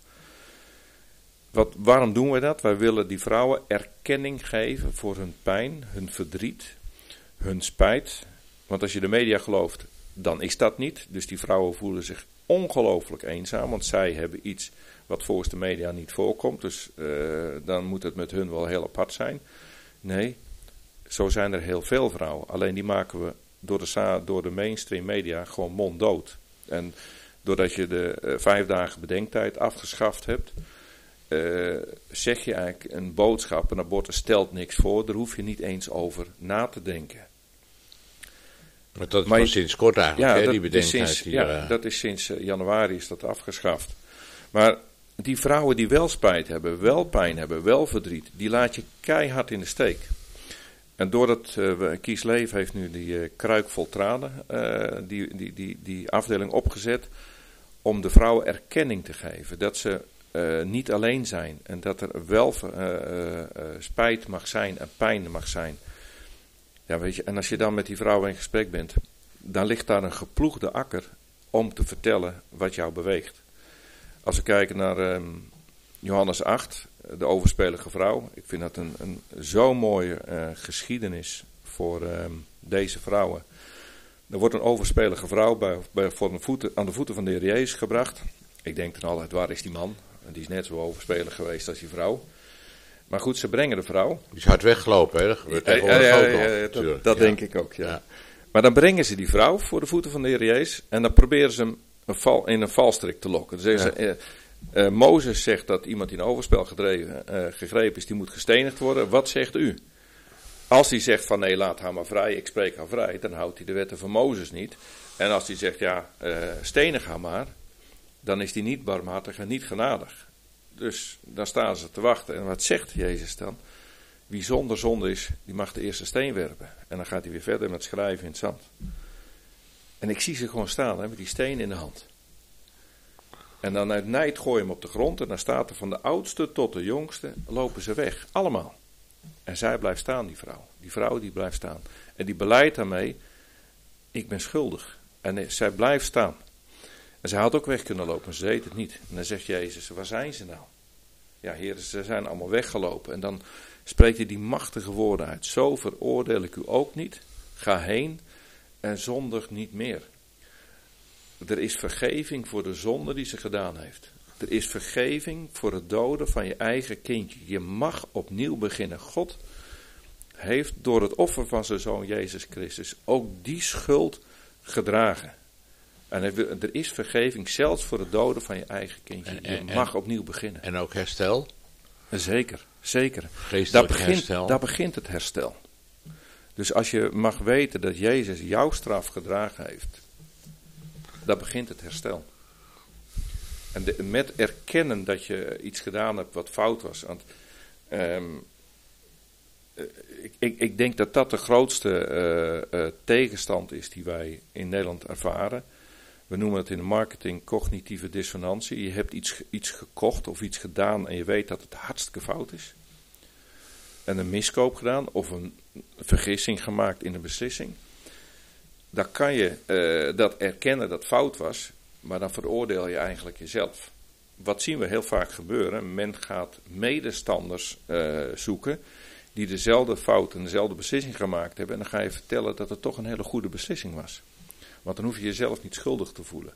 Wat, waarom doen we dat? Wij willen die vrouwen erkenning geven voor hun pijn, hun verdriet, hun spijt. Want als je de media gelooft, dan is dat niet. Dus die vrouwen voelen zich ongelooflijk eenzaam, want zij hebben iets wat volgens de media niet voorkomt. Dus eh, dan moet het met hun wel heel apart zijn. Nee, zo zijn er heel veel vrouwen. Alleen die maken we door de, door de mainstream media gewoon monddood. En doordat je de eh, vijf dagen bedenktijd afgeschaft hebt, eh, zeg je eigenlijk een boodschap. Een abortus stelt niks voor, daar hoef je niet eens over na te denken.
Maar dat is
Maar
sinds kort eigenlijk, hè,
dat
die bedenktijd
sinds, ja,
eh.
dat is sinds eh, januari is dat afgeschaft. Maar die vrouwen die wel spijt hebben, wel pijn hebben, wel verdriet, die laat je keihard in de steek. En doordat eh, we- Kies Leven heeft nu die kruik vol tranen, die, die, die, die afdeling opgezet om de vrouwen erkenning te geven. Dat ze eh, niet alleen zijn en dat er wel eh, eh, spijt mag zijn en pijn mag zijn. Ja, weet je, en als je dan met die vrouwen in gesprek bent, dan ligt daar een geploegde akker om te vertellen wat jou beweegt. Als we kijken naar ehm, Johannes 8, de overspelige vrouw. Ik vind dat een, een zo'n mooie geschiedenis voor ehm, deze vrouwen. Er wordt een overspelige vrouw bij, bij, voor de voeten, aan de voeten van de Heer Jezus gebracht. Ik denk dan altijd, waar is die man? En Die is net zo overspelig geweest als die vrouw. Maar goed, ze brengen de vrouw.
Die is hard weggelopen, hè? Dat gebeurt
Ja,
tegenwoordig
ja, dat denk ik ook, ja. Maar dan brengen ze die vrouw voor de voeten van de Heer Jezus en dan proberen ze hem een val, in een valstrik te lokken. Dan zeggen ze, eh, eh, Mozes zegt dat iemand in overspel gedreven, eh, gegrepen is, die moet gestenigd worden. Wat zegt u? Als hij zegt van nee, laat haar maar vrij, ik spreek haar vrij, dan houdt hij de wetten van Mozes niet. En als hij zegt ja, stenig haar maar, dan is hij niet barmhartig en niet genadig. Dus dan staan ze te wachten. En wat zegt Jezus dan? Wie zonder zonde is, die mag de eerste steen werpen. En dan gaat hij weer verder met schrijven in het zand. En ik zie ze gewoon staan hè, met die steen in de hand. En dan uit nijd gooi hem op de grond. En dan staat er van de oudste tot de jongste, lopen ze weg. Allemaal. En zij blijft staan, die vrouw. Die vrouw die blijft staan. En die beleidt daarmee, ik ben schuldig. En eh, zij blijft staan. En zij had ook weg kunnen lopen, ze deed het niet. En dan zegt Jezus, waar zijn ze nou? Ja, heren, ze zijn allemaal weggelopen. En dan spreekt hij die machtige woorden uit. Zo veroordeel ik u ook niet. Ga heen en zondig niet meer. Er is vergeving voor de zonde die ze gedaan heeft. Er is vergeving voor het doden van je eigen kindje. Je mag opnieuw beginnen. God heeft door het offer van zijn zoon Jezus Christus ook die schuld gedragen. En er is vergeving zelfs voor het doden van je eigen kindje.
En-
Je
en-
mag opnieuw beginnen.
En ook herstel,
Zeker, zeker. Daar begint,
herstel.
daar begint het herstel. Dus als je mag weten dat Jezus jouw straf gedragen heeft, daar begint het herstel. En de- met erkennen dat je iets gedaan hebt wat fout was. Want, ehm, eh, ik, ik, ik denk dat dat de grootste eh, eh, tegenstand is die wij in Nederland ervaren. We noemen het in de marketing cognitieve dissonantie. Je hebt iets, iets gekocht of iets gedaan en je weet dat het hartstikke fout is. En een miskoop gedaan of een vergissing gemaakt in een beslissing. Dan kan je eh, dat erkennen dat fout was, maar dan veroordeel je eigenlijk jezelf. Wat zien we heel vaak gebeuren? Men gaat medestanders eh, zoeken die dezelfde fout en dezelfde beslissing gemaakt hebben. En dan ga je vertellen dat het toch een hele goede beslissing was. Want dan hoef je jezelf niet schuldig te voelen.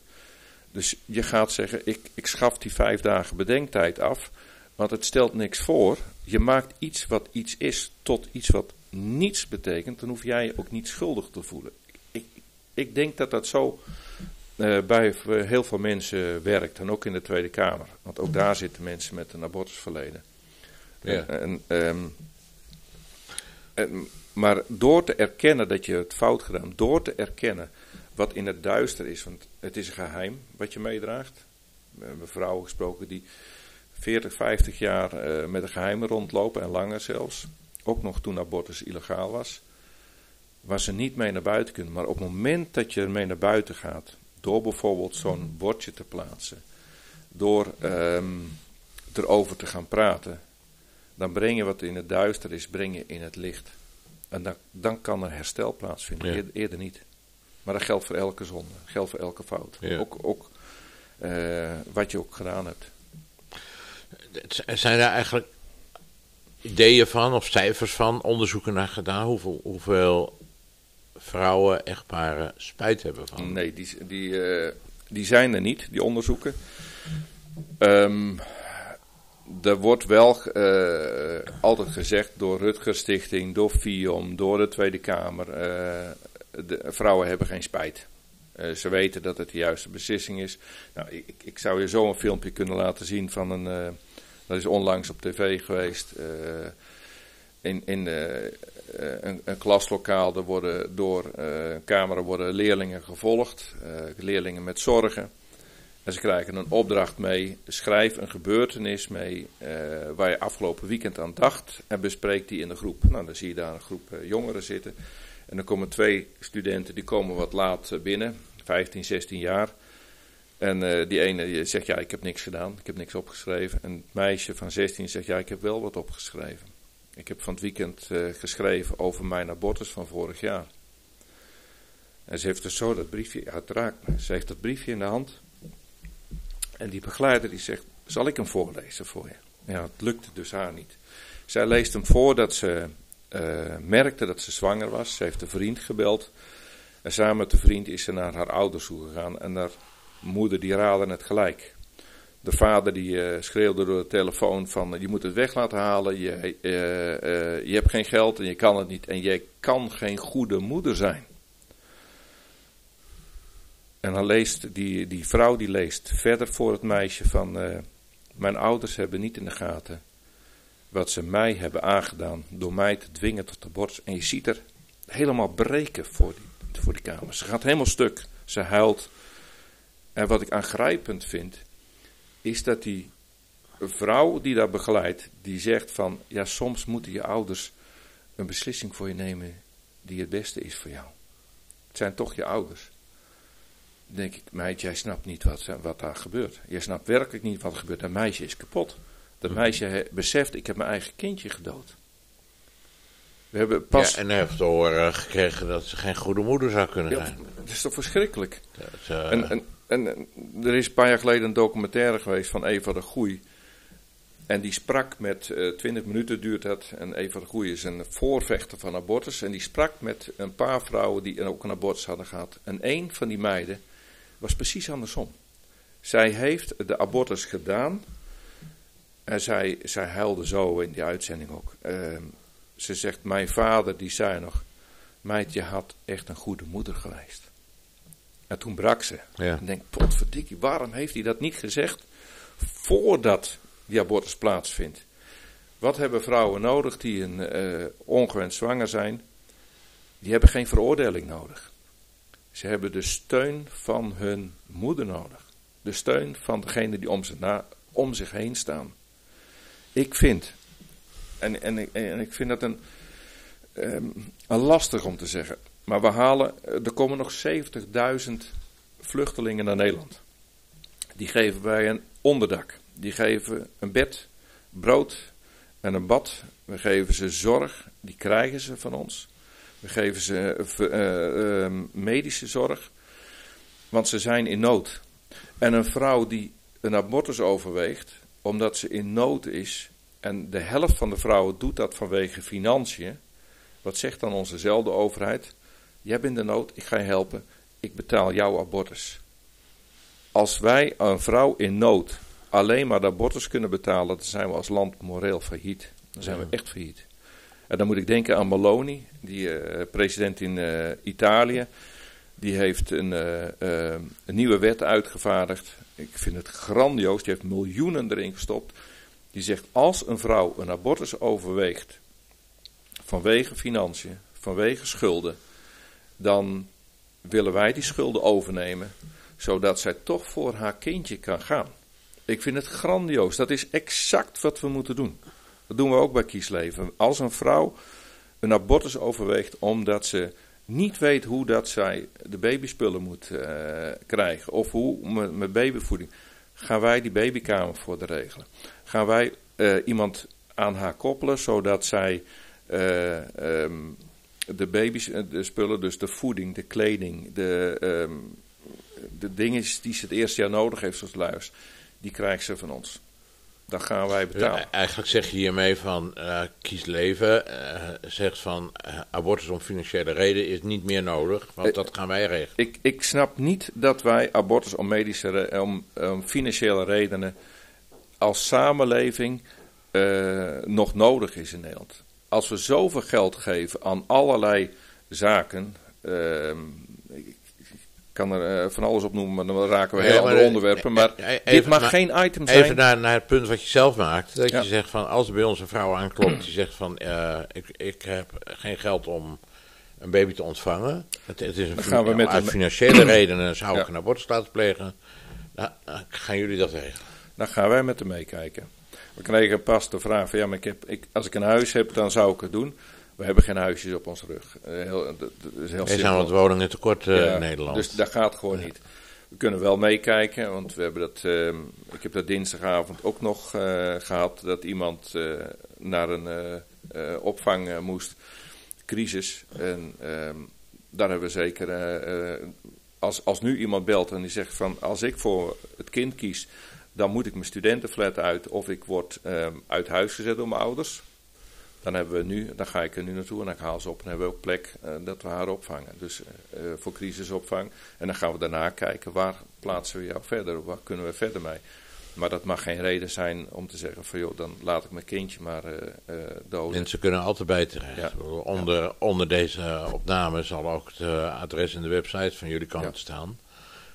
Dus je gaat zeggen, ik, ik schaf die vijf dagen bedenktijd af, want het stelt niks voor. Je maakt iets wat iets is tot iets wat niets betekent, dan hoef jij je ook niet schuldig te voelen. Ik, ik denk dat dat zo eh, bij heel veel mensen werkt, en ook in de Tweede Kamer. Want ook daar zitten mensen met een abortusverleden.
Ja.
En, ehm, en, maar door te erkennen dat je het fout gedaan, door te erkennen wat in het duister is, want het is een geheim wat je meedraagt. We hebben vrouwen gesproken die 40, 50 jaar eh, met een geheim rondlopen en langer zelfs. Ook nog toen abortus illegaal was. waar ze niet mee naar buiten kunnen. Maar op het moment dat je ermee naar buiten gaat, door bijvoorbeeld zo'n bordje te plaatsen, door ehm, erover te gaan praten, dan breng je wat in het duister is, breng je in het licht. En dan, dan kan er herstel plaatsvinden,
Ja.
eerder, niet. Maar dat geldt voor elke zonde, geldt voor elke fout.
Ja.
Ook, ook eh, wat je ook gedaan hebt.
Zijn er eigenlijk ideeën van of cijfers van, onderzoeken naar gedaan? Hoeveel, hoeveel vrouwen, echtparen spijt hebben van?
Nee, die, die, eh, die zijn er niet, die onderzoeken. Ehm, er wordt wel eh, altijd gezegd door Rutger Stichting, door FIOM, door de Tweede Kamer. De vrouwen hebben geen spijt. Eh, ze weten dat het de juiste beslissing is. Nou, ik, ik zou je zo een filmpje kunnen laten zien van een. eh, dat is onlangs op tv geweest. eh, in in een, een klaslokaal er worden door eh camera worden leerlingen gevolgd. leerlingen met zorgen. En ze krijgen een opdracht mee. Schrijf een gebeurtenis mee waar je afgelopen weekend aan dacht. En bespreek die in de groep. Nou, dan zie je daar een groep jongeren zitten. En dan komen twee studenten, die komen wat laat eh, binnen. 15, 16 jaar. En eh, die ene zegt, ja, ik heb niks gedaan. Ik heb niks opgeschreven. En het meisje van 16 zegt, ja, ik heb wel wat opgeschreven. Ik heb van het weekend eh, geschreven over mijn abortus van vorig jaar. En ze heeft dus zo dat briefje, ja, het raakt me. Ze heeft dat briefje in de hand. En die begeleider die zegt, zal ik hem voorlezen voor je? Ja, het lukte dus haar niet. Zij leest hem voor dat ze eh, merkte dat ze zwanger was. Ze heeft een vriend gebeld. En samen met de vriend is ze naar haar ouders toe gegaan. En haar moeder die raadde het gelijk. De vader die eh, schreeuwde door de telefoon van je moet het weg laten halen. Je, eh, je hebt geen geld en je kan het niet. En jij kan geen goede moeder zijn. En dan leest die, die vrouw die leest verder voor het meisje van mijn ouders hebben niet in de gaten wat ze mij hebben aangedaan door mij te dwingen tot abort. En je ziet er helemaal breken voor die, voor die kamer. Ze gaat helemaal stuk. Ze huilt. En wat ik aangrijpend vind, is dat die vrouw die daar begeleidt, die zegt van, ja soms moeten je ouders een beslissing voor je nemen die het beste is voor jou. Het zijn toch je ouders. Dan denk ik, meid, jij snapt niet wat, wat daar gebeurt. Jij snapt werkelijk niet wat er gebeurt. Dat meisje is kapot. Dat meisje beseft, ik heb mijn eigen kindje gedood. We hebben pas...
Ja, en hij heeft te horen gekregen dat ze geen goede moeder zou kunnen
Ja,
zijn.
dat is toch verschrikkelijk?
Dat, eh,
En, en, en, er is een paar jaar geleden een documentaire geweest van Eva de Goei. En die sprak met, eh 20 minuten duurt dat. En Eva de Goei is een voorvechter van abortus. En die sprak met een paar vrouwen die ook een abortus hadden gehad. En een van die meiden was precies andersom. Zij heeft de abortus gedaan. En zij, zij huilde zo in die uitzending ook. Ehm, ze zegt, mijn vader die zei nog, meid je had echt een goede moeder geweest. En toen brak ze.
ja.
Ik denk, potverdikkie, waarom heeft hij dat niet gezegd voordat die abortus plaatsvindt? Wat hebben vrouwen nodig die een, eh, ongewenst zwanger zijn? Die hebben geen veroordeling nodig. Ze hebben de steun van hun moeder nodig. De steun van degene die om zich, na, om zich heen staan. Ik vind, en, en, ik- en ik vind dat een, ehm, een lastig om te zeggen. Maar we halen, eh, er komen nog 70.000 vluchtelingen naar Nederland. Die geven wij een onderdak. Die geven een bed, brood en een bad. We geven ze zorg, die krijgen ze van ons. We geven ze eh, eh, eh, medische zorg, want ze zijn in nood. En een vrouw die een abortus overweegt, omdat ze in nood is, en de helft van de vrouwen doet dat vanwege financiën, wat zegt dan onzezelfde overheid? Jij bent in nood, ik ga je helpen, ik betaal jouw abortus. Als wij een vrouw in nood alleen maar de abortus kunnen betalen, dan zijn we als land moreel failliet. Dan zijn we echt failliet. En dan moet ik denken aan Maloney, die eh, president in eh, Italië. Die heeft een, eh, eh, een nieuwe wet uitgevaardigd. Ik vind het grandioos. Die heeft miljoenen erin gestopt. Die zegt: als een vrouw een abortus overweegt vanwege financiën, vanwege schulden, dan willen wij die schulden overnemen, zodat zij toch voor haar kindje kan gaan. Ik vind het grandioos. Dat is exact wat we moeten doen. Dat doen we ook bij kiesleven. Als een vrouw een abortus overweegt omdat ze niet weet hoe dat zij de babyspullen moet eh, krijgen of hoe met, babyvoeding, gaan wij die babykamer voor de regelen. Gaan wij eh, iemand aan haar koppelen zodat zij eh, ehm, de baby's, de spullen, dus de voeding, de kleding, de, ehm, de dingen die ze het eerste jaar nodig heeft zoals luis, die krijgt ze van ons. Dat gaan wij betalen.
Eigenlijk zeg je hiermee van uh, kies leven. Uh, zegt van uh, abortus om financiële reden is niet meer nodig, want dat gaan wij regelen.
Ik, ik snap niet dat wij abortus om, medische, om, om financiële redenen als samenleving nog nodig is in Nederland. Als we zoveel geld geven aan allerlei zaken. Kan er uh, van alles op noemen, maar dan raken we heel andere eh, onderwerpen. Maar even, dit mag geen item zijn.
Even naar, naar het punt wat je zelf maakt. Dat je zegt van, als er bij ons een vrouw aanklopt die zegt van, uh, ik, ik heb geen geld om een baby te ontvangen. Het, het is een gaan we met uit financiële redenen zou ik ja. een abortus laten plegen. Nou, gaan jullie dat regelen?
Dan gaan wij met hem meekijken. We kregen pas de vraag van, ja, maar ik heb, ik, als ik een huis heb, dan zou ik het doen. We hebben geen huisjes op ons rug. Uh, heel, dat, is heel
er zijn wat woningen tekort uh, in Nederland.
Dus dat gaat gewoon niet. We kunnen wel meekijken, want we hebben dat, uh, ik heb dat dinsdagavond ook nog uh, gehad, dat iemand naar een opvang moest, crisis. En ehm, daar hebben we zeker, als, als nu iemand belt en die zegt van, als ik voor het kind kies, dan moet ik mijn studentenflat uit of ik word ehm, uit huis gezet door mijn ouders. Dan, hebben we nu, dan ga ik er nu naartoe en dan haal ze op. En hebben we ook plek uh, dat we haar opvangen. Dus uh, voor crisisopvang. En dan gaan we daarna kijken waar plaatsen we jou verder. Waar kunnen we verder mee. Maar dat mag geen reden zijn om te zeggen van joh, dan laat ik mijn kindje maar uh, doden.
Mensen kunnen altijd bij terecht. Ja. Onder, ja. onder deze opname zal ook het adres in de website van jullie kant ja. staan.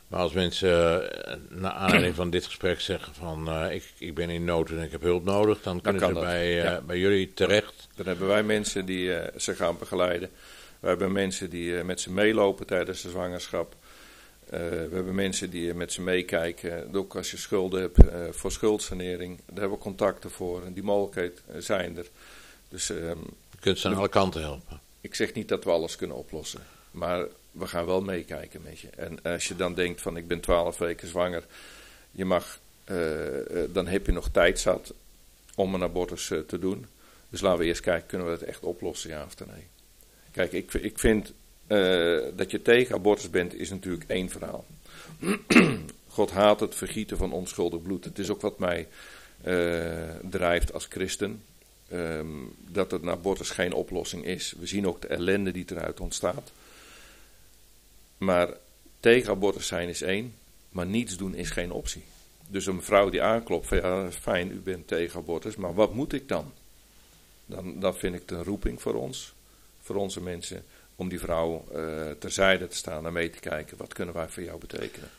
Maar als mensen uh, naar aanleiding van dit gesprek zeggen van uh, ik, ik ben in nood en ik heb hulp nodig, dan kunnen dan kan ze bij, uh, ja. bij jullie terecht.
Dan hebben wij mensen die ze gaan begeleiden. We hebben mensen die met ze meelopen tijdens de zwangerschap. we hebben mensen die met ze meekijken. Ook als je schulden hebt voor schuldsanering. Daar hebben we contacten voor. En die mogelijkheden zijn er. Dus, um,
je kunt ze aan alle kanten helpen.
Ik zeg niet dat we alles kunnen oplossen. Maar we gaan wel meekijken met je. En als je dan denkt van ik ben twaalf weken zwanger, je mag, uh, dan heb je nog tijd zat om een abortus uh, te doen. Dus laten we eerst kijken, kunnen we het echt oplossen, ja of nee. Kijk, ik, ik vind dat je tegen abortus bent, is natuurlijk één verhaal. God haat het vergieten van onschuldig bloed. Het is ook wat mij drijft als christen. Um, dat het abortus geen oplossing is. We zien ook de ellende die eruit ontstaat. Maar tegen abortus zijn is één, maar niets doen is geen optie. Dus een vrouw die aanklopt van ja, fijn, u bent tegen abortus, maar wat moet ik dan? Dan, dan vind ik het een roeping voor ons, voor onze mensen, om die vrouw uh, terzijde te staan en mee te kijken. Wat kunnen wij voor jou betekenen?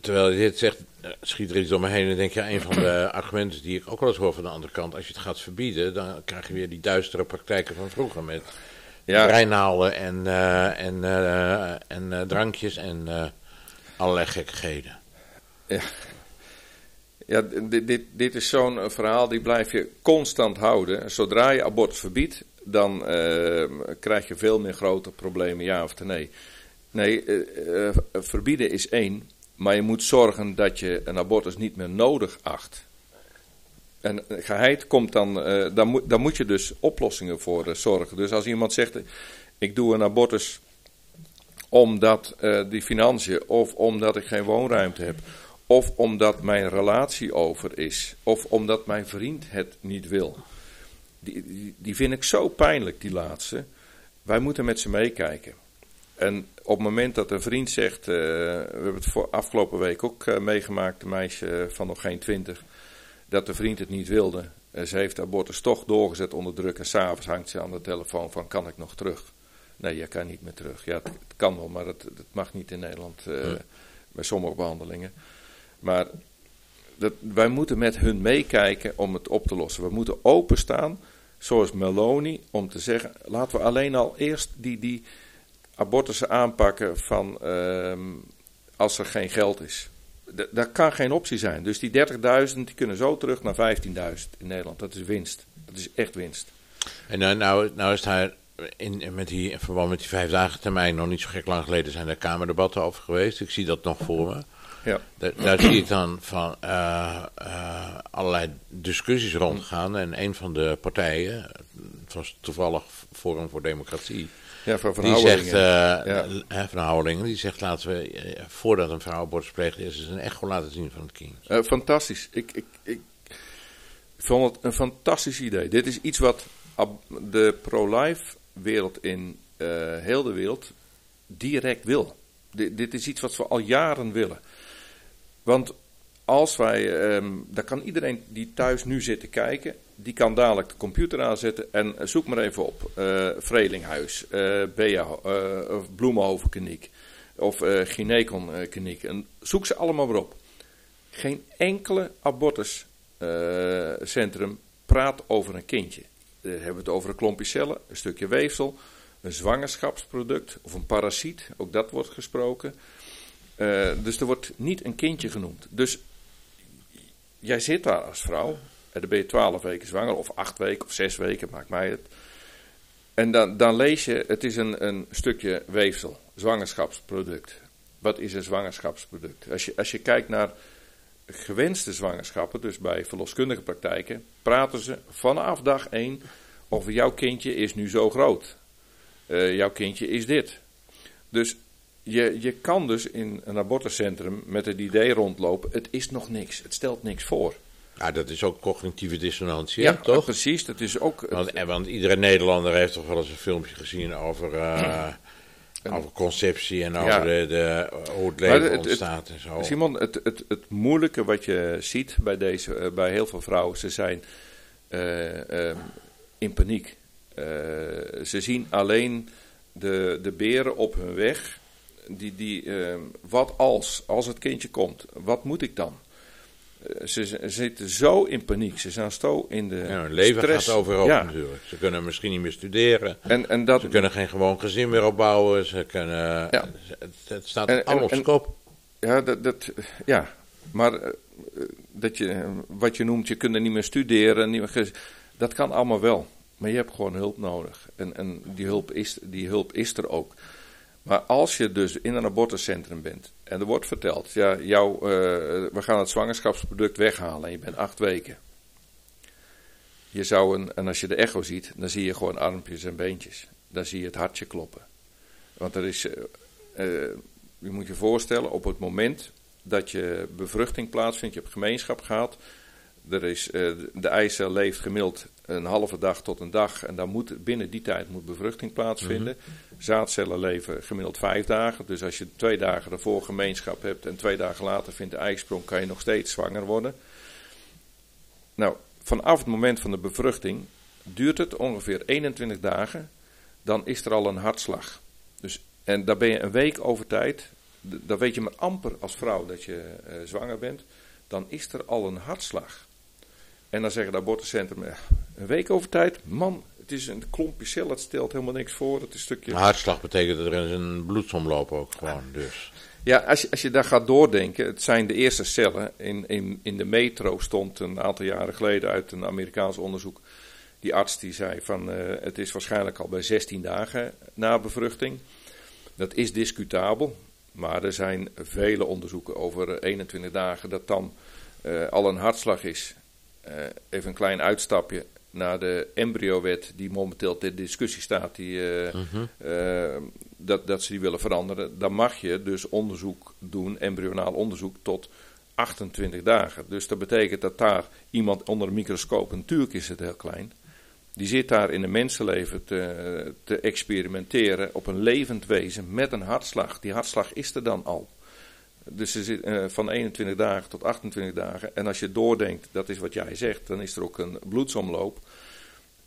Terwijl je dit zegt, eh, schiet er iets om me heen en denk je, een van de argumenten die ik ook wel eens hoor van de andere kant, als je het gaat verbieden, dan krijg je weer die duistere praktijken van vroeger met ja. breinaalden en, uh, en, uh, en uh, drankjes en allerlei gekkigheden.
Ja, ja dit, dit, dit is zo'n verhaal die blijf je constant houden. Zodra je abortus verbiedt, dan krijg je veel meer grote problemen, ja of nee. Nee, verbieden is één, maar je moet zorgen dat je een abortus niet meer nodig acht. En geheid komt dan, uh, dan, moet, dan moet je dus oplossingen voor uh, zorgen. Dus als iemand zegt, ik doe een abortus omdat uh, die financiën, of omdat ik geen woonruimte heb, of omdat mijn relatie over is, of omdat mijn vriend het niet wil. Die, die, die vind ik zo pijnlijk, die laatste. Wij moeten met ze meekijken. En op het moment dat een vriend zegt, we hebben het voor afgelopen week ook meegemaakt, een meisje van nog geen twintig dat de vriend het niet wilde. Ze heeft de abortus toch doorgezet onder druk en s'avonds hangt ze aan de telefoon van kan ik nog terug? Nee, je kan niet meer terug. Ja, het, het kan wel, maar het, het, mag niet in Nederland uh, bij sommige behandelingen. Maar dat, wij moeten met hun meekijken om het op te lossen. We moeten openstaan, zoals Meloni, om te zeggen: laten we alleen al eerst die, die abortussen aanpakken van uh, als er geen geld is dat kan geen optie zijn. Dus die 30.000 die kunnen zo terug naar 15.000 in Nederland. Dat is winst. Dat is echt winst.
En nou, nou, nou is daar in, met die, in verband met die vijf dagen termijn, nog niet zo gek lang geleden, zijn er Kamerdebatten over geweest. Ik zie dat nog voor me.
Ja.
Daar, daar zie ik dan van uh, uh, allerlei discussies rondgaan. En een van de partijen, het was toevallig Forum voor Democratie.
Ja, van Van
die zegt, uh,
ja.
van Houwelingen, die zegt laten we, voordat een vrouw abortus pleegt, is een echo laten zien van het kind.
fantastisch. Ik, ik, ik vond het een fantastisch idee. Dit is iets wat de pro-life wereld in heel de wereld direct wil. Dit, dit is iets wat we al jaren willen. Want als wij, um, daar kan iedereen die thuis nu zit te kijken, die kan dadelijk de computer aanzetten en zoek maar even op. Uh, Vrelinghuis, uh, Bea, uh, of uh, Gyneconkliniek. En zoek ze allemaal maar op. Geen enkele abortuscentrum praat over een kindje. Dan hebben we het over een klompje cellen, een stukje weefsel, een zwangerschapsproduct of een parasiet. Ook dat wordt gesproken. Dus er wordt niet een kindje genoemd. Dus jij zit daar als vrouw. En dan ben je twaalf weken zwanger, of acht weken, of zes weken, maakt mij het. En dan, dan lees je, het is een, een stukje weefsel, zwangerschapsproduct. Wat is een zwangerschapsproduct? Als je, als je kijkt naar gewenste zwangerschappen, dus bij verloskundige praktijken, praten ze vanaf dag één over jouw kindje is nu zo groot. Uh, jouw kindje is dit. Dus je, je kan dus in een abortuscentrum met het idee rondlopen, het is nog niks, het stelt niks voor.
Ja, dat is ook cognitieve dissonantie,
ja,
toch?
precies. Dat is ook...
Want, want iedere Nederlander heeft toch wel eens een filmpje gezien over, uh, over conceptie en over de, de, hoe het leven
het-
ontstaat en zo.
Simon, het, het, het moeilijke wat je ziet bij, deze, eh, bij heel veel vrouwen, ze zijn eh, eh, in paniek. Eh, ze zien alleen de, de beren op hun weg. Die, die, eh, wat als, als het kindje komt, wat moet ik dan? Eh, ze, zitten zo in paniek, ze zijn zo in de
Ja, hun leven
stress.
gaat overhoop
Ja.
natuurlijk. Ze kunnen misschien niet meer studeren.
En, en dat,
Ze kunnen geen gewoon gezin meer opbouwen. Ze kunnen,
Ja.
het, het staat
En-
allemaal op
en-
kop.
Ja, dat, dat, ja. maar eh, dat je, wat je noemt, je kunt er niet meer studeren, niet meer dat kan allemaal wel. Maar je hebt gewoon hulp nodig. En, en die, hulp is, die hulp is er ook. Maar als je dus in een abortuscentrum bent en er wordt verteld, ja, jou, eh, we gaan het zwangerschapsproduct weghalen en je bent acht weken. Je zou een, en als je de echo ziet, dan zie je gewoon armpjes en beentjes. Dan zie je het hartje kloppen. Want er is, eh, eh, je moet je voorstellen, op het moment dat je bevruchting plaatsvindt, je hebt gemeenschap gehad, er is, de eicel leeft gemiddeld een halve dag tot een dag en dan moet, binnen die tijd moet bevruchting plaatsvinden. Zaadcellen leven gemiddeld vijf dagen, dus als je twee dagen ervoor gemeenschap hebt en twee dagen later vindt de eisprong, kan je nog steeds zwanger worden. Nou, vanaf het moment van de bevruchting duurt het ongeveer 21 dagen, dan is er al een hartslag. Dus, en daar ben je een week over tijd, dan weet je maar amper als vrouw dat je eh, zwanger bent, dan is er al een hartslag. En dan zeggen de abortuscentrum, eh, een week over tijd, man, het is een klompje cel, het stelt helemaal niks voor, het is een stukje...
Hartslag betekent dat er een bloedsomloop ook gewoon. Dus.
Ja, als je, als je daar gaat doordenken, het zijn de eerste cellen. In, in, in de metro stond een aantal jaren geleden uit een Amerikaans onderzoek. Die arts die zei van eh, het is waarschijnlijk al bij 16 dagen na bevruchting. Dat is discutabel, maar er zijn vele onderzoeken over eh, 21 dagen dat dan eh, al een hartslag is. Eh, even een klein uitstapje naar de embryowet die momenteel ter discussie staat. Die, eh, eh, dat, dat ze die willen veranderen, dan mag je dus onderzoek doen, embryonaal onderzoek, tot 28 dagen. Dus dat betekent dat daar iemand onder een microscoop, natuurlijk is het heel klein, die zit daar in een mensenleven te, te experimenteren op een levend wezen met een hartslag. Die hartslag is er dan al. Dus ze zit eh, van 21 dagen tot 28 dagen. En als je doordenkt, dat is wat jij zegt, dan is er ook een bloedsomloop.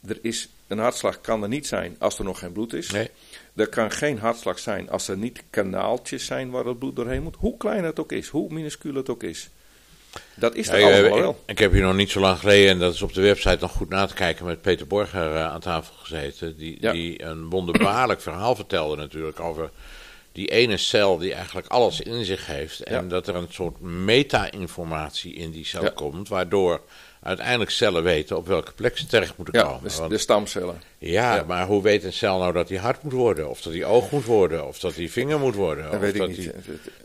Er is, een hartslag kan er niet zijn als er nog geen bloed is.
Nee.
Er kan geen hartslag zijn als er niet kanaaltjes zijn waar het bloed doorheen moet. Hoe klein het ook is, hoe minuscuul het ook is. Dat is er
Ja,
allemaal
ik,
wel.
ik heb hier nog niet zo lang geleden, en dat is op de website nog goed na te kijken, met Peter Borger eh, aan tafel gezeten. Die,
Ja.
die een wonderbaarlijk verhaal vertelde natuurlijk over die ene cel die eigenlijk alles in zich heeft. En
Ja.
dat er een soort meta-informatie in die cel
Ja.
komt, waardoor uiteindelijk cellen weten op welke plek ze terecht moeten
Ja,
komen.
de,
Want-
de stamcellen.
ja,
ja.
maar hoe weet een cel nou dat hij hart moet worden? Of dat hij oog moet worden? Of dat hij vinger moet worden?
Dat
of
weet ik niet.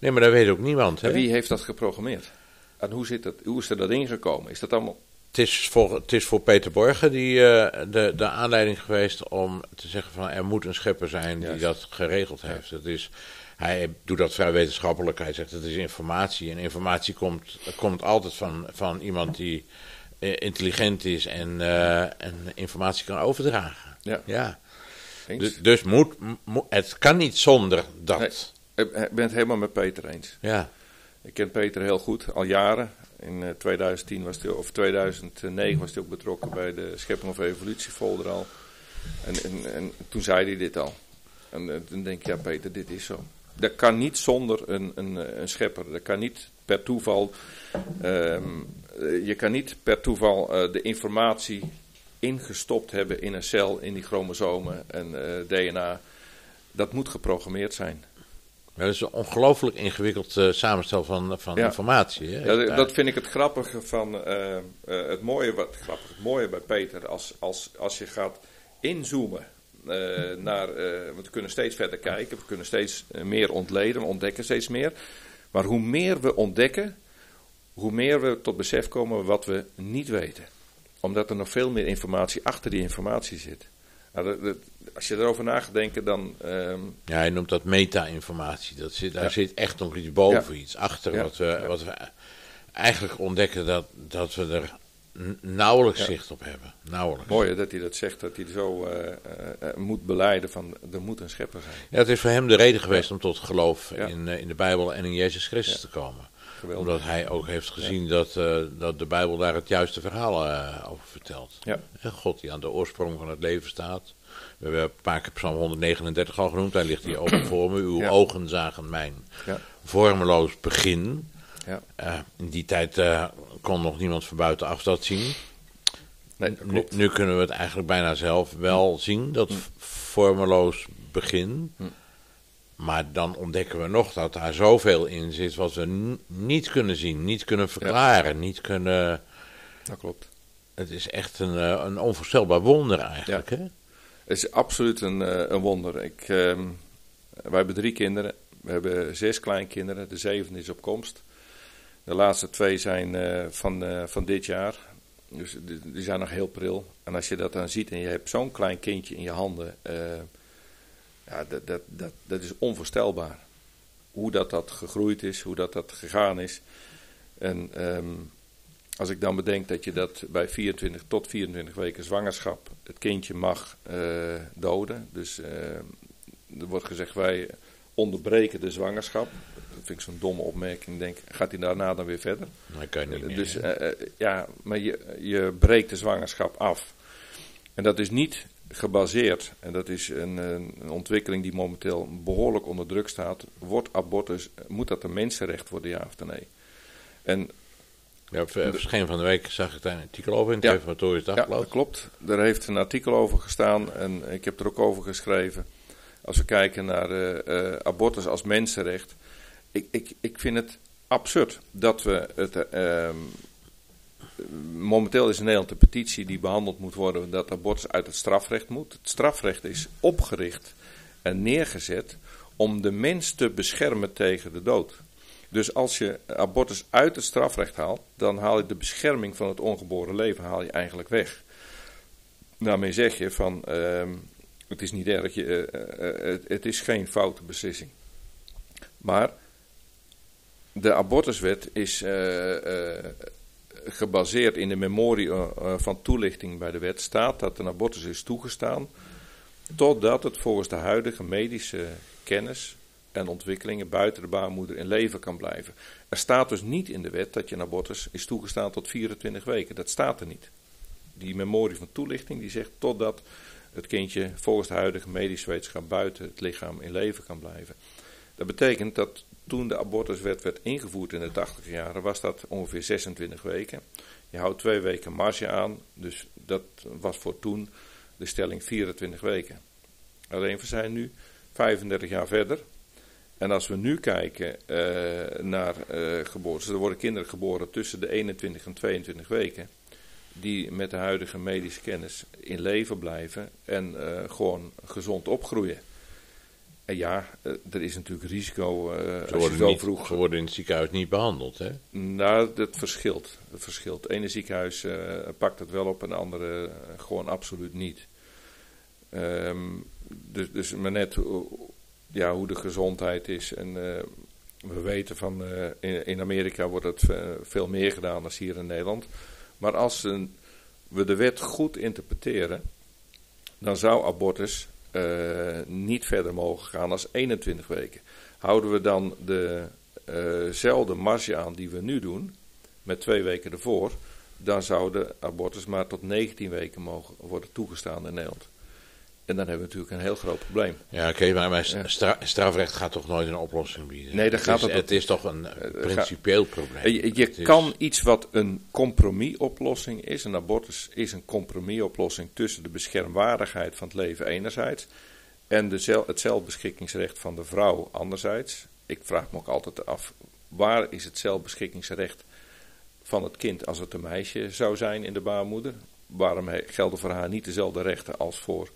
Nee, maar dat weet ook niemand. Hè?
Wie heeft dat geprogrammeerd? En hoe, zit dat, hoe is er dat ingekomen? Is dat allemaal...
Het is voor, het is voor Peter Borgen die, eh, de, de aanleiding geweest om te zeggen van er moet een schepper zijn die dat geregeld heeft. Het is, hij doet dat vrij wetenschappelijk. Hij zegt het is informatie. En informatie komt, komt altijd van, van iemand die eh, intelligent is en, eh, en informatie kan overdragen.
Ja?
Dus, dus moet, mo- het kan niet zonder dat.
Nee. Ik ben het helemaal met Peter eens.
Ja.
Ik ken Peter heel goed, al jaren. In eh, 2010 was hij, of 2009 was hij ook betrokken bij de Schepping of Evolutie folder al. En, en, en toen zei hij dit al. En eh, toen denk ik, ja Peter, dit is zo. Dat kan niet zonder een, een, eh, een schepper. Dat kan niet per toeval. ehm, eh, je kan niet per toeval eh, de informatie ingestopt hebben in een cel, in die chromosomen en eh, DNA. Dat moet geprogrammeerd zijn.
Dat is een ongelooflijk ingewikkeld eh, samenstel van, van
Ja.
informatie. Hè?
Ja, dat- vind ik het grappige van eh, eh, het mooie, wat grappig, het mooie bij Peter, als, als, als je gaat inzoomen naar, want we kunnen steeds verder kijken, we kunnen steeds meer ontleden, we ontdekken steeds meer. Maar hoe meer we ontdekken, hoe meer we tot besef komen wat we niet weten. Omdat er nog veel meer informatie achter die informatie zit. Nou, dat- dat- als je erover na gaat denken, dan. ehm,
Ja, hij noemt dat meta-informatie. Dat zit, daar
Ja.
zit echt nog iets boven,
Ja.
iets achter.
Ja.
Wat, we, wat we eigenlijk ontdekken dat, dat we er nauwelijks zicht op hebben. Nauwelijks.
mooi dat hij dat zegt, dat hij zo eh, eh, moet beleiden van er moet een schepper zijn.
Ja, het is voor hem de reden geweest om tot geloof in, eh, in de Bijbel en in Jezus Christus te komen.
Geweldig.
Omdat hij ook heeft gezien dat, eh, dat de Bijbel daar het juiste verhaal eh, over vertelt.
Ja.
God die aan de oorsprong van het leven staat. We hebben een paar keer Psalm 139 al genoemd. Daar ligt hij open voor me. Uw
Ja.
ogen zagen mijn vormeloos begin.
Ja.
Eh, in die tijd kon nog niemand van buitenaf dat zien.
Nee, dat
Nu, nu kunnen we het eigenlijk bijna zelf wel zien, dat vormeloos begin. Maar dan ontdekken we nog dat daar zoveel in zit wat we niet kunnen zien, niet kunnen verklaren, niet kunnen...
Dat klopt.
Het is echt een, eh, een onvoorstelbaar wonder eigenlijk, hè?
Het is absoluut een, eh, een wonder. Ik, ehm, wij hebben drie kinderen. We hebben zes kleinkinderen. De zevende is op komst. De laatste twee zijn eh, van, van dit jaar. Dus die, die zijn nog heel pril. En als je dat dan ziet en je hebt zo'n klein kindje in je handen. Ja, dat, dat, dat, dat is onvoorstelbaar. Hoe dat, dat gegroeid is, hoe dat, dat gegaan is. En ehm, als ik dan bedenk dat je dat bij 24 tot 24 weken zwangerschap het kindje mag eh, doden. Dus eh, er wordt gezegd wij onderbreken de zwangerschap. Dat vind ik zo'n domme opmerking. Ik denk, gaat hij daarna dan weer verder?
Dat kan je niet meer.
dus eh, eh, ja, maar je, je breekt de zwangerschap af. En dat is niet gebaseerd, en dat is een, een ontwikkeling die momenteel behoorlijk onder druk staat. Wordt abortus, moet dat een mensenrecht worden, ja of nee? En
ja, ver- verscheen van de week zag ik daar een artikel over in het
Ja.
Reformatorisch
Ja, dat klopt. Er heeft een artikel over gestaan en ik heb er ook over geschreven. Als we kijken naar eh, eh, abortus als mensenrecht. Ik, ik, ik vind het absurd dat we het. eh, ehm, momenteel is in Nederland een petitie die behandeld moet worden dat abortus uit het strafrecht moet. Het strafrecht is opgericht en neergezet om de mens te beschermen tegen de dood. Dus als je abortus uit het strafrecht haalt, dan haal je de bescherming van het ongeboren leven haal je eigenlijk weg. Daarmee zeg je van, ehm, het is niet erg, je, eh, eh, het, het is geen foute beslissing. Maar de abortuswet is eh, eh, gebaseerd in de memorie eh, eh, van toelichting bij de wet. Staat dat een abortus is toegestaan, totdat het volgens de huidige medische kennis en ontwikkelingen buiten de baarmoeder in leven kan blijven. Er staat dus niet in de wet dat je een abortus is toegestaan tot 24 weken. Dat staat er niet. Die memorie van toelichting die zegt totdat het kindje volgens de huidige medische wetenschap buiten het lichaam in leven kan blijven. Dat betekent dat toen de abortuswet werd ingevoerd in de 80 jaren, was dat ongeveer 26 weken. Je houdt twee weken marge aan, dus dat was voor toen de stelling 24 weken. Alleen we zijn nu 35 jaar verder En als we nu kijken uh, naar uh, geboortes, er worden kinderen geboren tussen de 21 en 22 weken, die met de huidige medische kennis in leven blijven en uh, gewoon gezond opgroeien. En ja, er is natuurlijk risico.
ze, worden niet, vroeg... ze worden in het ziekenhuis niet behandeld, hè?
Nou, dat verschilt. Het verschilt. Het ene ziekenhuis pakt het wel op en de andere gewoon absoluut niet. Um, dus, dus maar net ja, hoe de gezondheid is. En uh, we weten van in, in, Amerika wordt het veel meer gedaan dan hier in Nederland. Maar als een, we de wet goed interpreteren, dan zou abortus niet verder mogen gaan als 21 weken. Houden we dan dezelfde marge aan die we nu doen, met twee weken ervoor, dan zou de abortus maar tot 19 weken mogen worden toegestaan in Nederland. En dan hebben we natuurlijk een heel groot probleem.
Ja, oké, maar, strafrecht gaat toch nooit een oplossing bieden?
Nee, dat gaat
het, het is toch een principieel probleem.
Je, je kan iets wat een compromisoplossing is, een abortus is een compromisoplossing tussen de beschermwaardigheid van het leven enerzijds en de, het zelfbeschikkingsrecht van de vrouw anderzijds. Ik vraag me ook altijd af, waar is het zelfbeschikkingsrecht van het kind als het een meisje zou zijn in de baarmoeder? Waarom gelden voor haar niet dezelfde rechten als voor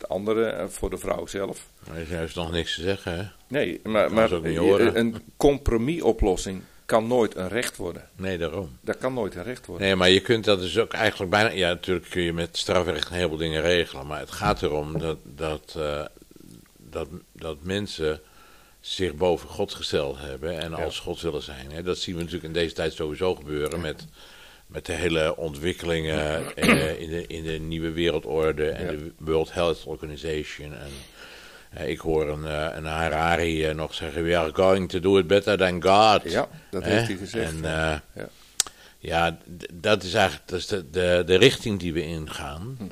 de andere eh, voor de vrouw zelf.
Maar er is juist nog niks te zeggen, hè?
Nee, maar, maar een compromisoplossing kan nooit een recht worden.
Nee, daarom.
Dat kan nooit een recht worden.
Nee, maar je kunt dat dus ook eigenlijk bijna... Ja, natuurlijk kun je met strafrecht een heleboel dingen regelen. Maar het gaat erom dat, dat, uh, dat, dat mensen zich boven God gesteld hebben en als God willen zijn. Hè? Dat zien we natuurlijk in deze tijd sowieso gebeuren met met de hele ontwikkelingen uh, in, de, in de nieuwe wereldorde en de World Health Organization. En uh, ik hoor een, uh, een Harari nog zeggen: We are going to do it better than God.
Ja, dat heeft hij gezegd.
En, ja. ja, dat is eigenlijk dat is de, de, de richting die we ingaan. Hm.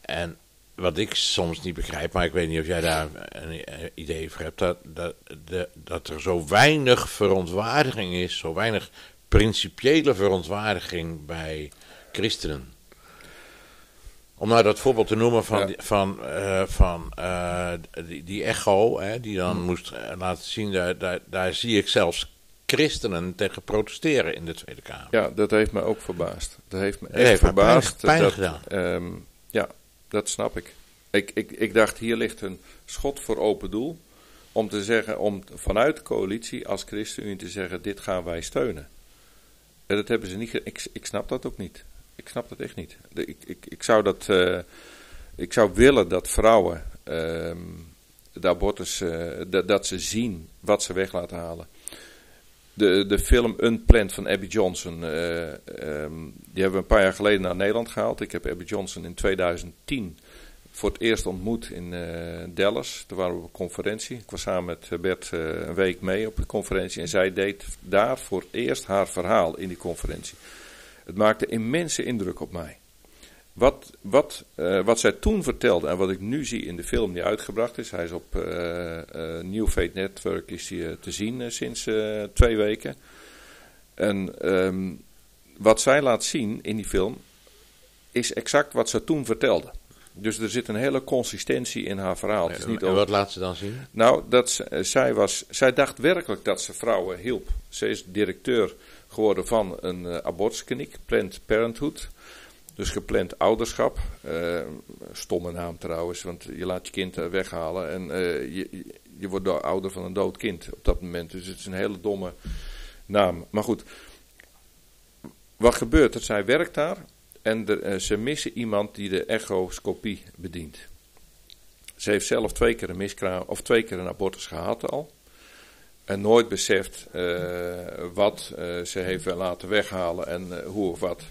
En wat ik soms niet begrijp, maar ik weet niet of jij daar een idee voor hebt, dat, dat, de, dat er zo weinig verontwaardiging is, zo weinig principiële verontwaardiging bij christenen. Om nou dat voorbeeld te noemen van, van, uh, van uh, die, die, echo, hè, die dan hmm. moest uh, laten zien, daar, daar, daar, zie ik zelfs christenen tegen protesteren in de Tweede Kamer.
Ja, dat heeft me ook verbaasd. Dat heeft me echt heeft verbaasd.
Pijn, pijn dat, gedaan.
Um, ja, dat snap ik. Ik, ik. ik dacht, hier ligt een schot voor open doel. Om te zeggen, om vanuit de coalitie als ChristenUnie te zeggen, dit gaan wij steunen dat hebben ze niet. Ik, ik snap dat ook niet. Ik snap dat echt niet. Ik, ik, ik, zou, dat, uh, ik zou willen dat vrouwen uh, de abortus, uh, dat, ze zien wat ze weg laten halen. De, de film Unplanned van Abby Johnson, um, die hebben we een paar jaar geleden naar Nederland gehaald. Ik heb Abby Johnson in 2010 voor het eerst ontmoet in uh, Dallas. Toen waren we op een conferentie. Ik was samen met Bert uh, een week mee op de conferentie. En zij deed daar voor het eerst haar verhaal in die conferentie. Het maakte immense indruk op mij. Wat, wat, uh, wat zij toen vertelde en wat ik nu zie in de film die uitgebracht is. Hij is op New Fate Network is te zien sinds twee weken. En um, wat zij laat zien in die film is exact wat ze toen vertelde. Dus er zit een hele consistentie in haar verhaal.
het is niet en wat laat ze dan zien?
Nou, dat, eh, zij, was, zij dacht werkelijk dat ze vrouwen hielp. Ze is directeur geworden van een uh, abortuskliniek, Planned Parenthood. Dus gepland ouderschap. Uh, stomme naam trouwens, want je laat je kind weghalen en uh, je, je wordt de ouder van een dood kind op dat moment. Dus het is een hele domme naam. Maar goed, wat gebeurt er? Zij werkt daar en eh, ze missen iemand die de echoscopie bedient. Ze heeft zelf twee keer een miskraam of twee keer een abortus gehad al. En nooit beseft uh, wat uh, ze heeft laten weghalen en hoe of wat.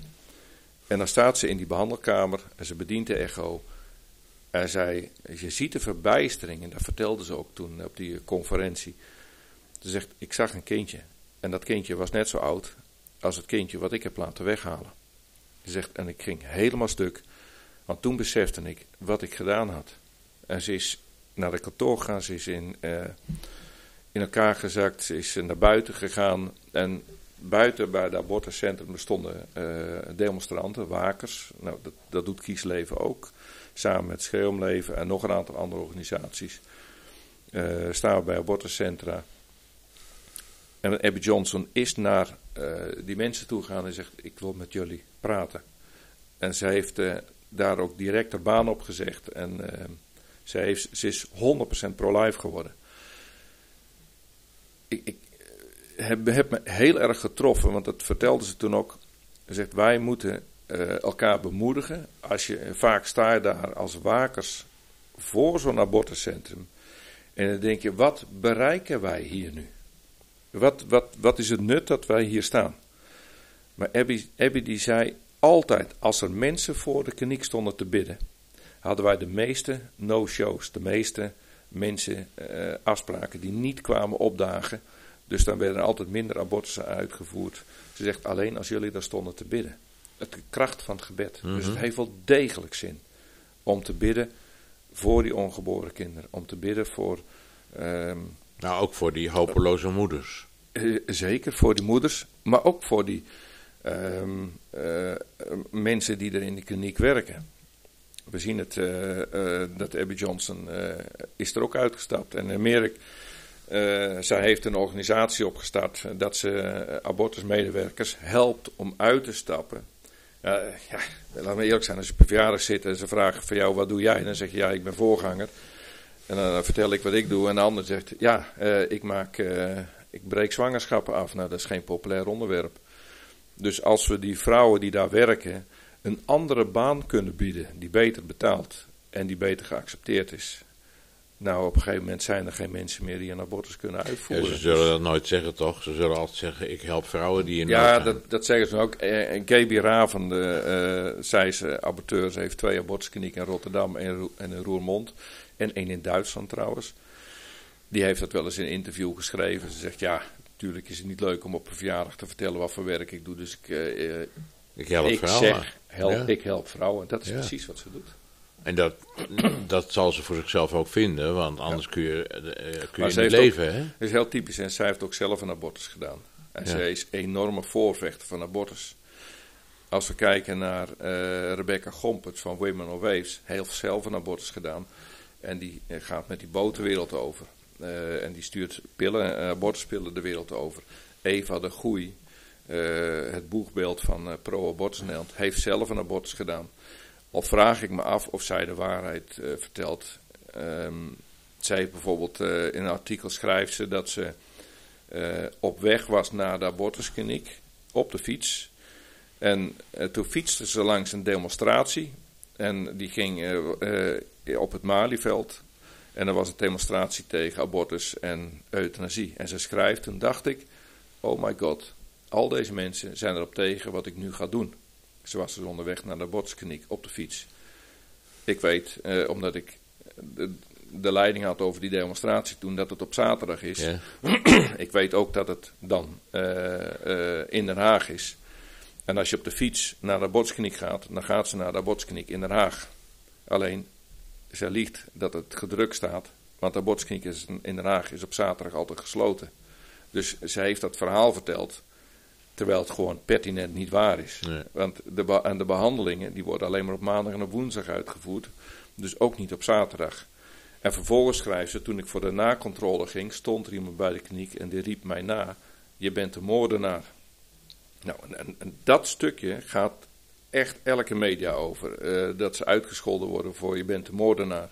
En dan staat ze in die behandelkamer en ze bedient de echo. En zij, je ziet de verbijstering, en dat vertelde ze ook toen op die conferentie. Ze zegt, ik zag een kindje. En dat kindje was net zo oud als het kindje wat ik heb laten weghalen. Ze zegt, en ik ging helemaal stuk. Want toen besefte ik wat ik gedaan had. En ze is naar de kantoor gegaan, ze is in, uh, in elkaar gezakt, ze is naar buiten gegaan. En buiten bij het abortuscentrum stonden uh, demonstranten, wakers. Nou, dat, dat doet Kiesleven ook. Samen met Schreeuwleven en nog een aantal andere organisaties. staan we bij abortuscentra. En Abby Johnson is naar die mensen toe gegaan en zegt: Ik wil met jullie praten. En zij heeft daar ook direct haar baan op gezegd. En zij heeft, ze is 100% pro-life geworden. Ik, ik heb, heb, me heel erg getroffen, want dat vertelde ze toen ook. Ze zegt, wij moeten elkaar bemoedigen. Als je, vaak sta je daar als wakers voor zo'n abortuscentrum. En dan denk je, wat bereiken wij hier nu? Wat, wat, wat is het nut dat wij hier staan? Maar Abby, Abby die zei altijd, als er mensen voor de kliniek stonden te bidden, hadden wij de meeste no-shows, de meeste mensen, uh, afspraken die niet kwamen opdagen. Dus dan werden er altijd minder abortussen uitgevoerd. Ze zegt alleen als jullie daar stonden te bidden. Het, de kracht van het gebed. Dus het mhm. heeft wel degelijk zin om te bidden voor die ongeboren kinderen. Om te bidden voor.
Ehm, nou, ook voor die hopeloze moeders.
Uh, zeker voor die moeders, maar ook voor die ehm, eh, mensen die er in de kliniek werken. We zien het uh, dat Abby Johnson is er ook uitgestapt. En Merk, zij heeft een organisatie opgestart dat ze abortusmedewerkers helpt om uit te stappen. ja, laat me eerlijk zijn, als je op verjaardag zit en ze vragen van jou wat doe jij, dan zeg je ja, ik ben voorganger. En dan vertel ik wat ik doe en de ander zegt ja, ik, maak, ik breek zwangerschappen af. Nou, dat is geen populair onderwerp. Dus als we die vrouwen die daar werken een andere baan kunnen bieden die beter betaalt en die beter geaccepteerd is. Nou, op een gegeven moment zijn er geen mensen meer die een abortus kunnen uitvoeren.
ze zullen dat nooit zeggen, toch? Ze zullen altijd zeggen, ik help vrouwen die in
Ja, dat, dat zeggen ze ook. En Gaby Raven, de, uh, zij is aborteur. Ze heeft twee abortusklinieken in Rotterdam en in Roermond. En één in Duitsland trouwens. Die heeft dat wel eens in een interview geschreven. Ze zegt, ja, natuurlijk is het niet leuk om op een verjaardag te vertellen wat voor werk ik doe. Dus ik, uh,
ik help ik vrouwen.
Zeg, help, ik help vrouwen. Dat is precies wat ze doet.
En dat, dat zal ze voor zichzelf ook vinden, want anders kun je, uh, kun je niet leven. hè?
Dat is heel typisch en zij heeft ook zelf een abortus gedaan. En zij is enorme voorvechter van abortus. Als we kijken naar uh, Rebecca Gompert van Women of Waves, heeft zelf een abortus gedaan. En die gaat met die boot de wereld over. en die stuurt pillen, abortuspillen de wereld over. Eva de Goei, het boegbeeld van uh, pro-abortus Nederland, heeft zelf een abortus gedaan. Of vraag ik me af of zij de waarheid vertelt. Um, zij bijvoorbeeld in een artikel schrijft ze dat ze op weg was naar de abortuskliniek op de fiets. En toen fietste ze langs een demonstratie. En die ging op het Malieveld. En er was een demonstratie tegen abortus en euthanasie. En ze schrijft, toen dacht ik, oh my god, al deze mensen zijn erop tegen wat ik nu ga doen. Ze was dus onderweg naar de botskliniek op de fiets. Ik weet, eh, omdat ik de, de, leiding had over die demonstratie toen, dat het op zaterdag is. ik weet ook dat het dan uh, uh, in Den Haag is. En als je op de fiets naar de botskliniek gaat, dan gaat ze naar de botskliniek in Den Haag. Alleen, ze liegt dat het gedrukt staat, want de botskliniek in Den Haag is op zaterdag altijd gesloten. Dus zij heeft dat verhaal verteld Terwijl het gewoon pertinent niet waar is. Want de, en de behandelingen die worden alleen maar op maandag en op woensdag uitgevoerd. Dus ook niet op zaterdag. En vervolgens schrijft ze, toen ik voor de nakontrole ging, stond er iemand bij de kliniek en die riep mij na: Je bent de moordenaar. Nou, en, en dat stukje gaat echt elke media over. Eh, dat ze uitgescholden worden voor je bent de moordenaar.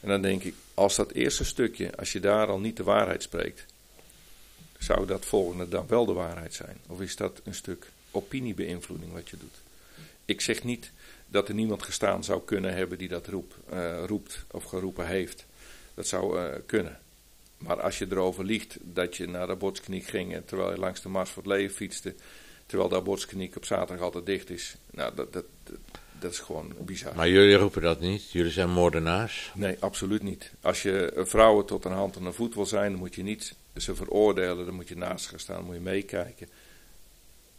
En dan denk ik, als dat eerste stukje, als je daar al niet de waarheid spreekt, zou dat volgende dan wel de waarheid zijn? Of is dat een stuk opiniebeïnvloeding wat je doet? Ik zeg niet dat er niemand gestaan zou kunnen hebben die dat roep, uh, roept of geroepen heeft. Dat zou uh, kunnen. Maar als je erover liegt dat je naar de abortskliniek ging terwijl je langs de Mars voor het Leven fietste, terwijl de abortskliniek op zaterdag altijd dicht is, nou dat, dat, dat, dat is gewoon bizar.
Maar jullie roepen dat niet? Jullie zijn moordenaars?
Nee, absoluut niet. Als je vrouwen tot een hand en een voet wil zijn, dan moet je niet ze veroordelen, dan moet je naast gaan staan, dan moet je meekijken.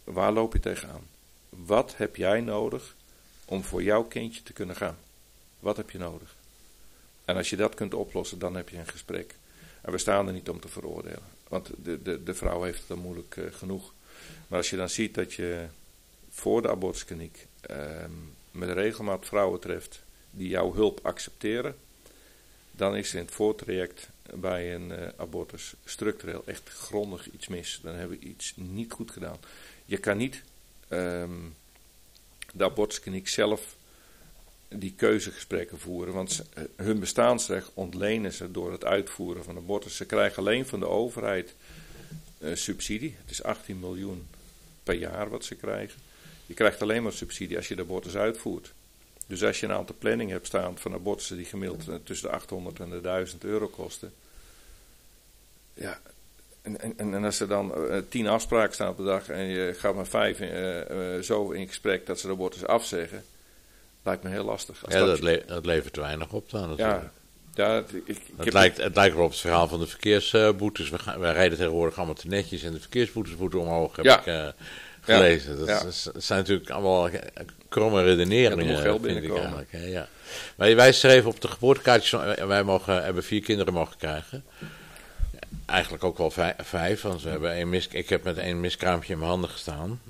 Waar loop je tegenaan? Wat heb jij nodig om voor jouw kindje te kunnen gaan? Wat heb je nodig? En als je dat kunt oplossen, dan heb je een gesprek. En we staan er niet om te veroordelen, want de, de, de vrouw heeft het dan moeilijk uh, genoeg. Maar als je dan ziet dat je voor de abortuskliniek uh, met regelmaat vrouwen treft die jouw hulp accepteren, dan is er in het voortraject bij een eh, abortus structureel echt grondig iets mis. Dan hebben we iets niet goed gedaan. Je kan niet ehm, de abortuskliniek zelf die keuzegesprekken voeren. Want eh, hun bestaansrecht ontlenen ze door het uitvoeren van abortus. Ze krijgen alleen van de overheid uh, subsidie. Het is 18 miljoen per jaar wat ze krijgen. Je krijgt alleen maar subsidie als je de abortus uitvoert. Dus als je een aantal planning hebt staan van abortussen die gemiddeld eh, tussen de 800 en de 1000 euro kosten. Ja, en, en, en als er dan uh, tien afspraken staan op de dag en je gaat met vijf uh, zo in gesprek dat ze de abortus afzeggen, lijkt me heel lastig.
Als ja, dat, le dat, levert weinig op dan natuurlijk.
Ja, ja ik, ik
het, lijkt, het lijkt wel op het verhaal van de verkeersboetes. We, gaan, rijden tegenwoordig allemaal te netjes en de verkeersboetes moeten omhoog. Heb ja. ik, gelezen. Ja, dat, zijn natuurlijk allemaal kromme redeneringen.
Ja, geld binnenkomen.
Ik ja. Maar wij schreven op de geboortekaartjes, eh, wij mogen, hebben vier kinderen mogen krijgen. Eigenlijk ook wel vijf, want we hebben één mis, ik heb met één miskraampje in mijn handen gestaan.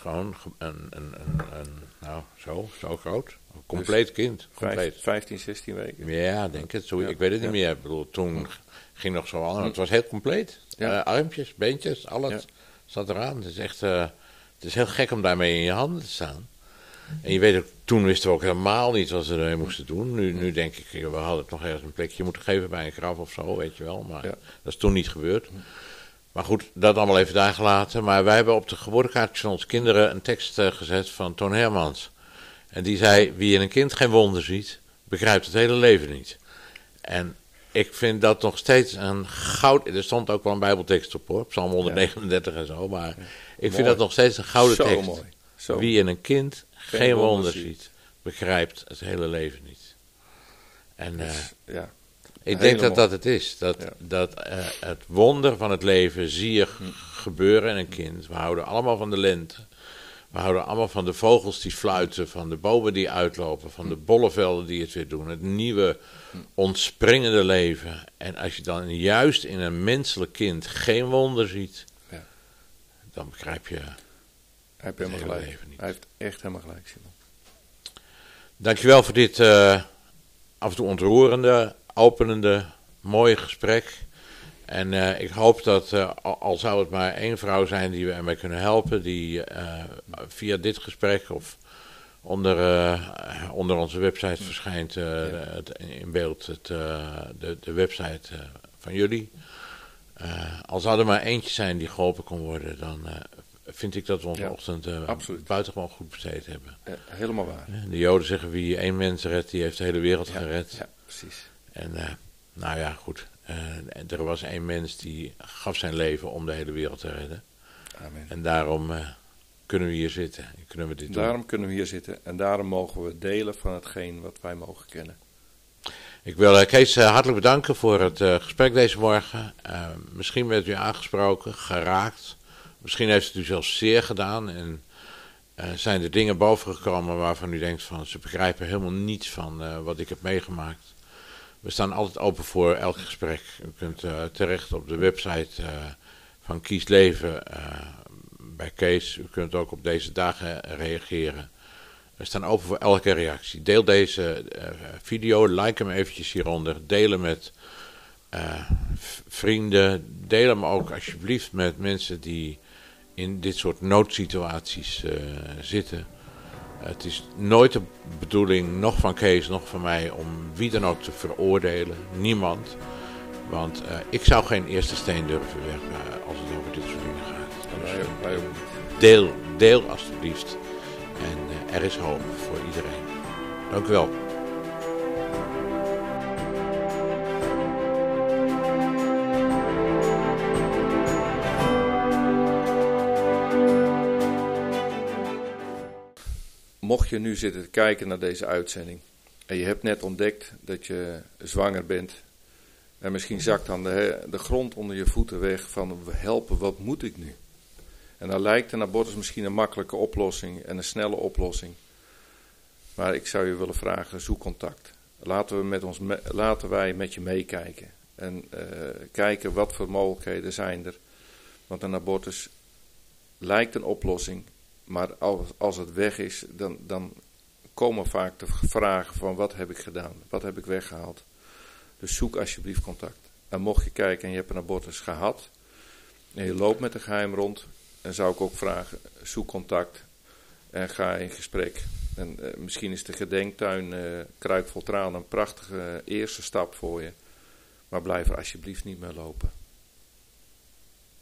Gewoon een, een, een, een, nou, zo, zo groot. Een compleet dus kind. Compleet.
15, 16 weken.
Ja, denk het. Zo, ik weet het niet meer. Ik bedoel, toen ging nog zo aan. Het was heel compleet. Uh, armpjes, beentjes, alles zat eraan. Het is echt... Uh, het is heel gek om daarmee in je handen te staan. En je weet ook, toen wisten we ook helemaal niet wat ze ermee moesten doen. Nu, nu denk ik, we hadden het nog ergens een plekje moeten geven bij een graf of zo, weet je wel. Maar dat is toen niet gebeurd. Maar goed, dat allemaal even daar gelaten. Maar wij hebben op de geboortekaartjes van onze kinderen een tekst uh, gezet van Toon Hermans. En die zei, wie in een kind geen wonder ziet, begrijpt het hele leven niet. En ik vind dat nog steeds een goud... Er stond ook wel een bijbeltekst op hoor, Psalm 139 en zo, maar... Ik vind dat nog steeds een gouden Zo tekst. Mooi. Zo. Wie in een kind geen, wonder ziet, begrijpt het hele leven niet. En dus, uh, ja, ik denk dat dat het is. Dat, dat uh, het wonder van het leven zie je gebeuren in een kind. We houden allemaal van de lente. We houden allemaal van de vogels die fluiten, van de bomen die uitlopen, van de bollevelden die het weer doen. Het nieuwe, ontspringende leven. En als je dan juist in een menselijk kind geen wonder ziet, dan begrijp je. Hij
heeft helemaal gelijk. Hij heeft echt helemaal gelijk, Simon.
Dankjewel voor dit uh, af en toe ontroerende, openende, mooie gesprek. En uh, ik hoop dat, uh, al zou het maar één vrouw zijn die we ermee kunnen helpen, die via dit gesprek of onder, onder onze website verschijnt het, in beeld het, de, de website van jullie. Al zou er maar eentje zijn die geholpen kon worden, dan vind ik dat we onze ja, ochtend uh, buitengewoon goed besteed hebben.
helemaal waar.
de Joden zeggen wie één mens redt, die heeft de hele wereld gered.
Ja, precies.
En nou ja, goed. er was één mens die gaf zijn leven om de hele wereld te redden. Amen. En daarom kunnen we hier zitten. Kunnen we dit
daarom kunnen we hier zitten en daarom mogen we delen van hetgeen wat wij mogen kennen.
Ik wil uh, Kees uh, hartelijk bedanken voor het uh, gesprek deze morgen. misschien werd u aangesproken, geraakt. Misschien heeft het u zelfs zeer gedaan. En zijn er dingen bovengekomen waarvan u denkt van ze begrijpen helemaal niets van wat ik heb meegemaakt. We staan altijd open voor elk gesprek. U kunt terecht op de website van Kies Leven bij Kees. U kunt ook op deze dagen reageren. We staan open voor elke reactie. Deel deze video, like hem eventjes hieronder. Deel hem met vrienden. Deel hem ook alsjeblieft met mensen die in dit soort noodsituaties zitten. Het is nooit de bedoeling, nog van Kees, nog van mij, om wie dan ook te veroordelen. Niemand. Want ik zou geen eerste steen durven werpen als het over dit soort dingen gaat. Dus, deel, deel alsjeblieft. En er is hoop voor iedereen. Dank u wel.
Mocht je nu zitten te kijken naar deze uitzending en je hebt net ontdekt dat je zwanger bent en misschien zakt dan de, de grond onder je voeten weg van helpen, wat moet ik nu? En dan lijkt een abortus misschien een makkelijke oplossing en een snelle oplossing. Maar ik zou je willen vragen, zoek contact. Laten, we met ons laten wij met je meekijken. En uh, kijken wat voor mogelijkheden zijn er. Want een abortus lijkt een oplossing. Maar als, als het weg is, dan, dan komen vaak de vragen van wat heb ik gedaan? Wat heb ik weggehaald? Dus zoek alsjeblieft contact. En mocht je kijken en je hebt een abortus gehad en je loopt met een geheim rond, dan zou ik ook vragen, zoek contact en ga in gesprek. En eh, misschien is de gedenktuin uh, een prachtige eerste stap voor je. Maar blijf er alsjeblieft niet meer lopen.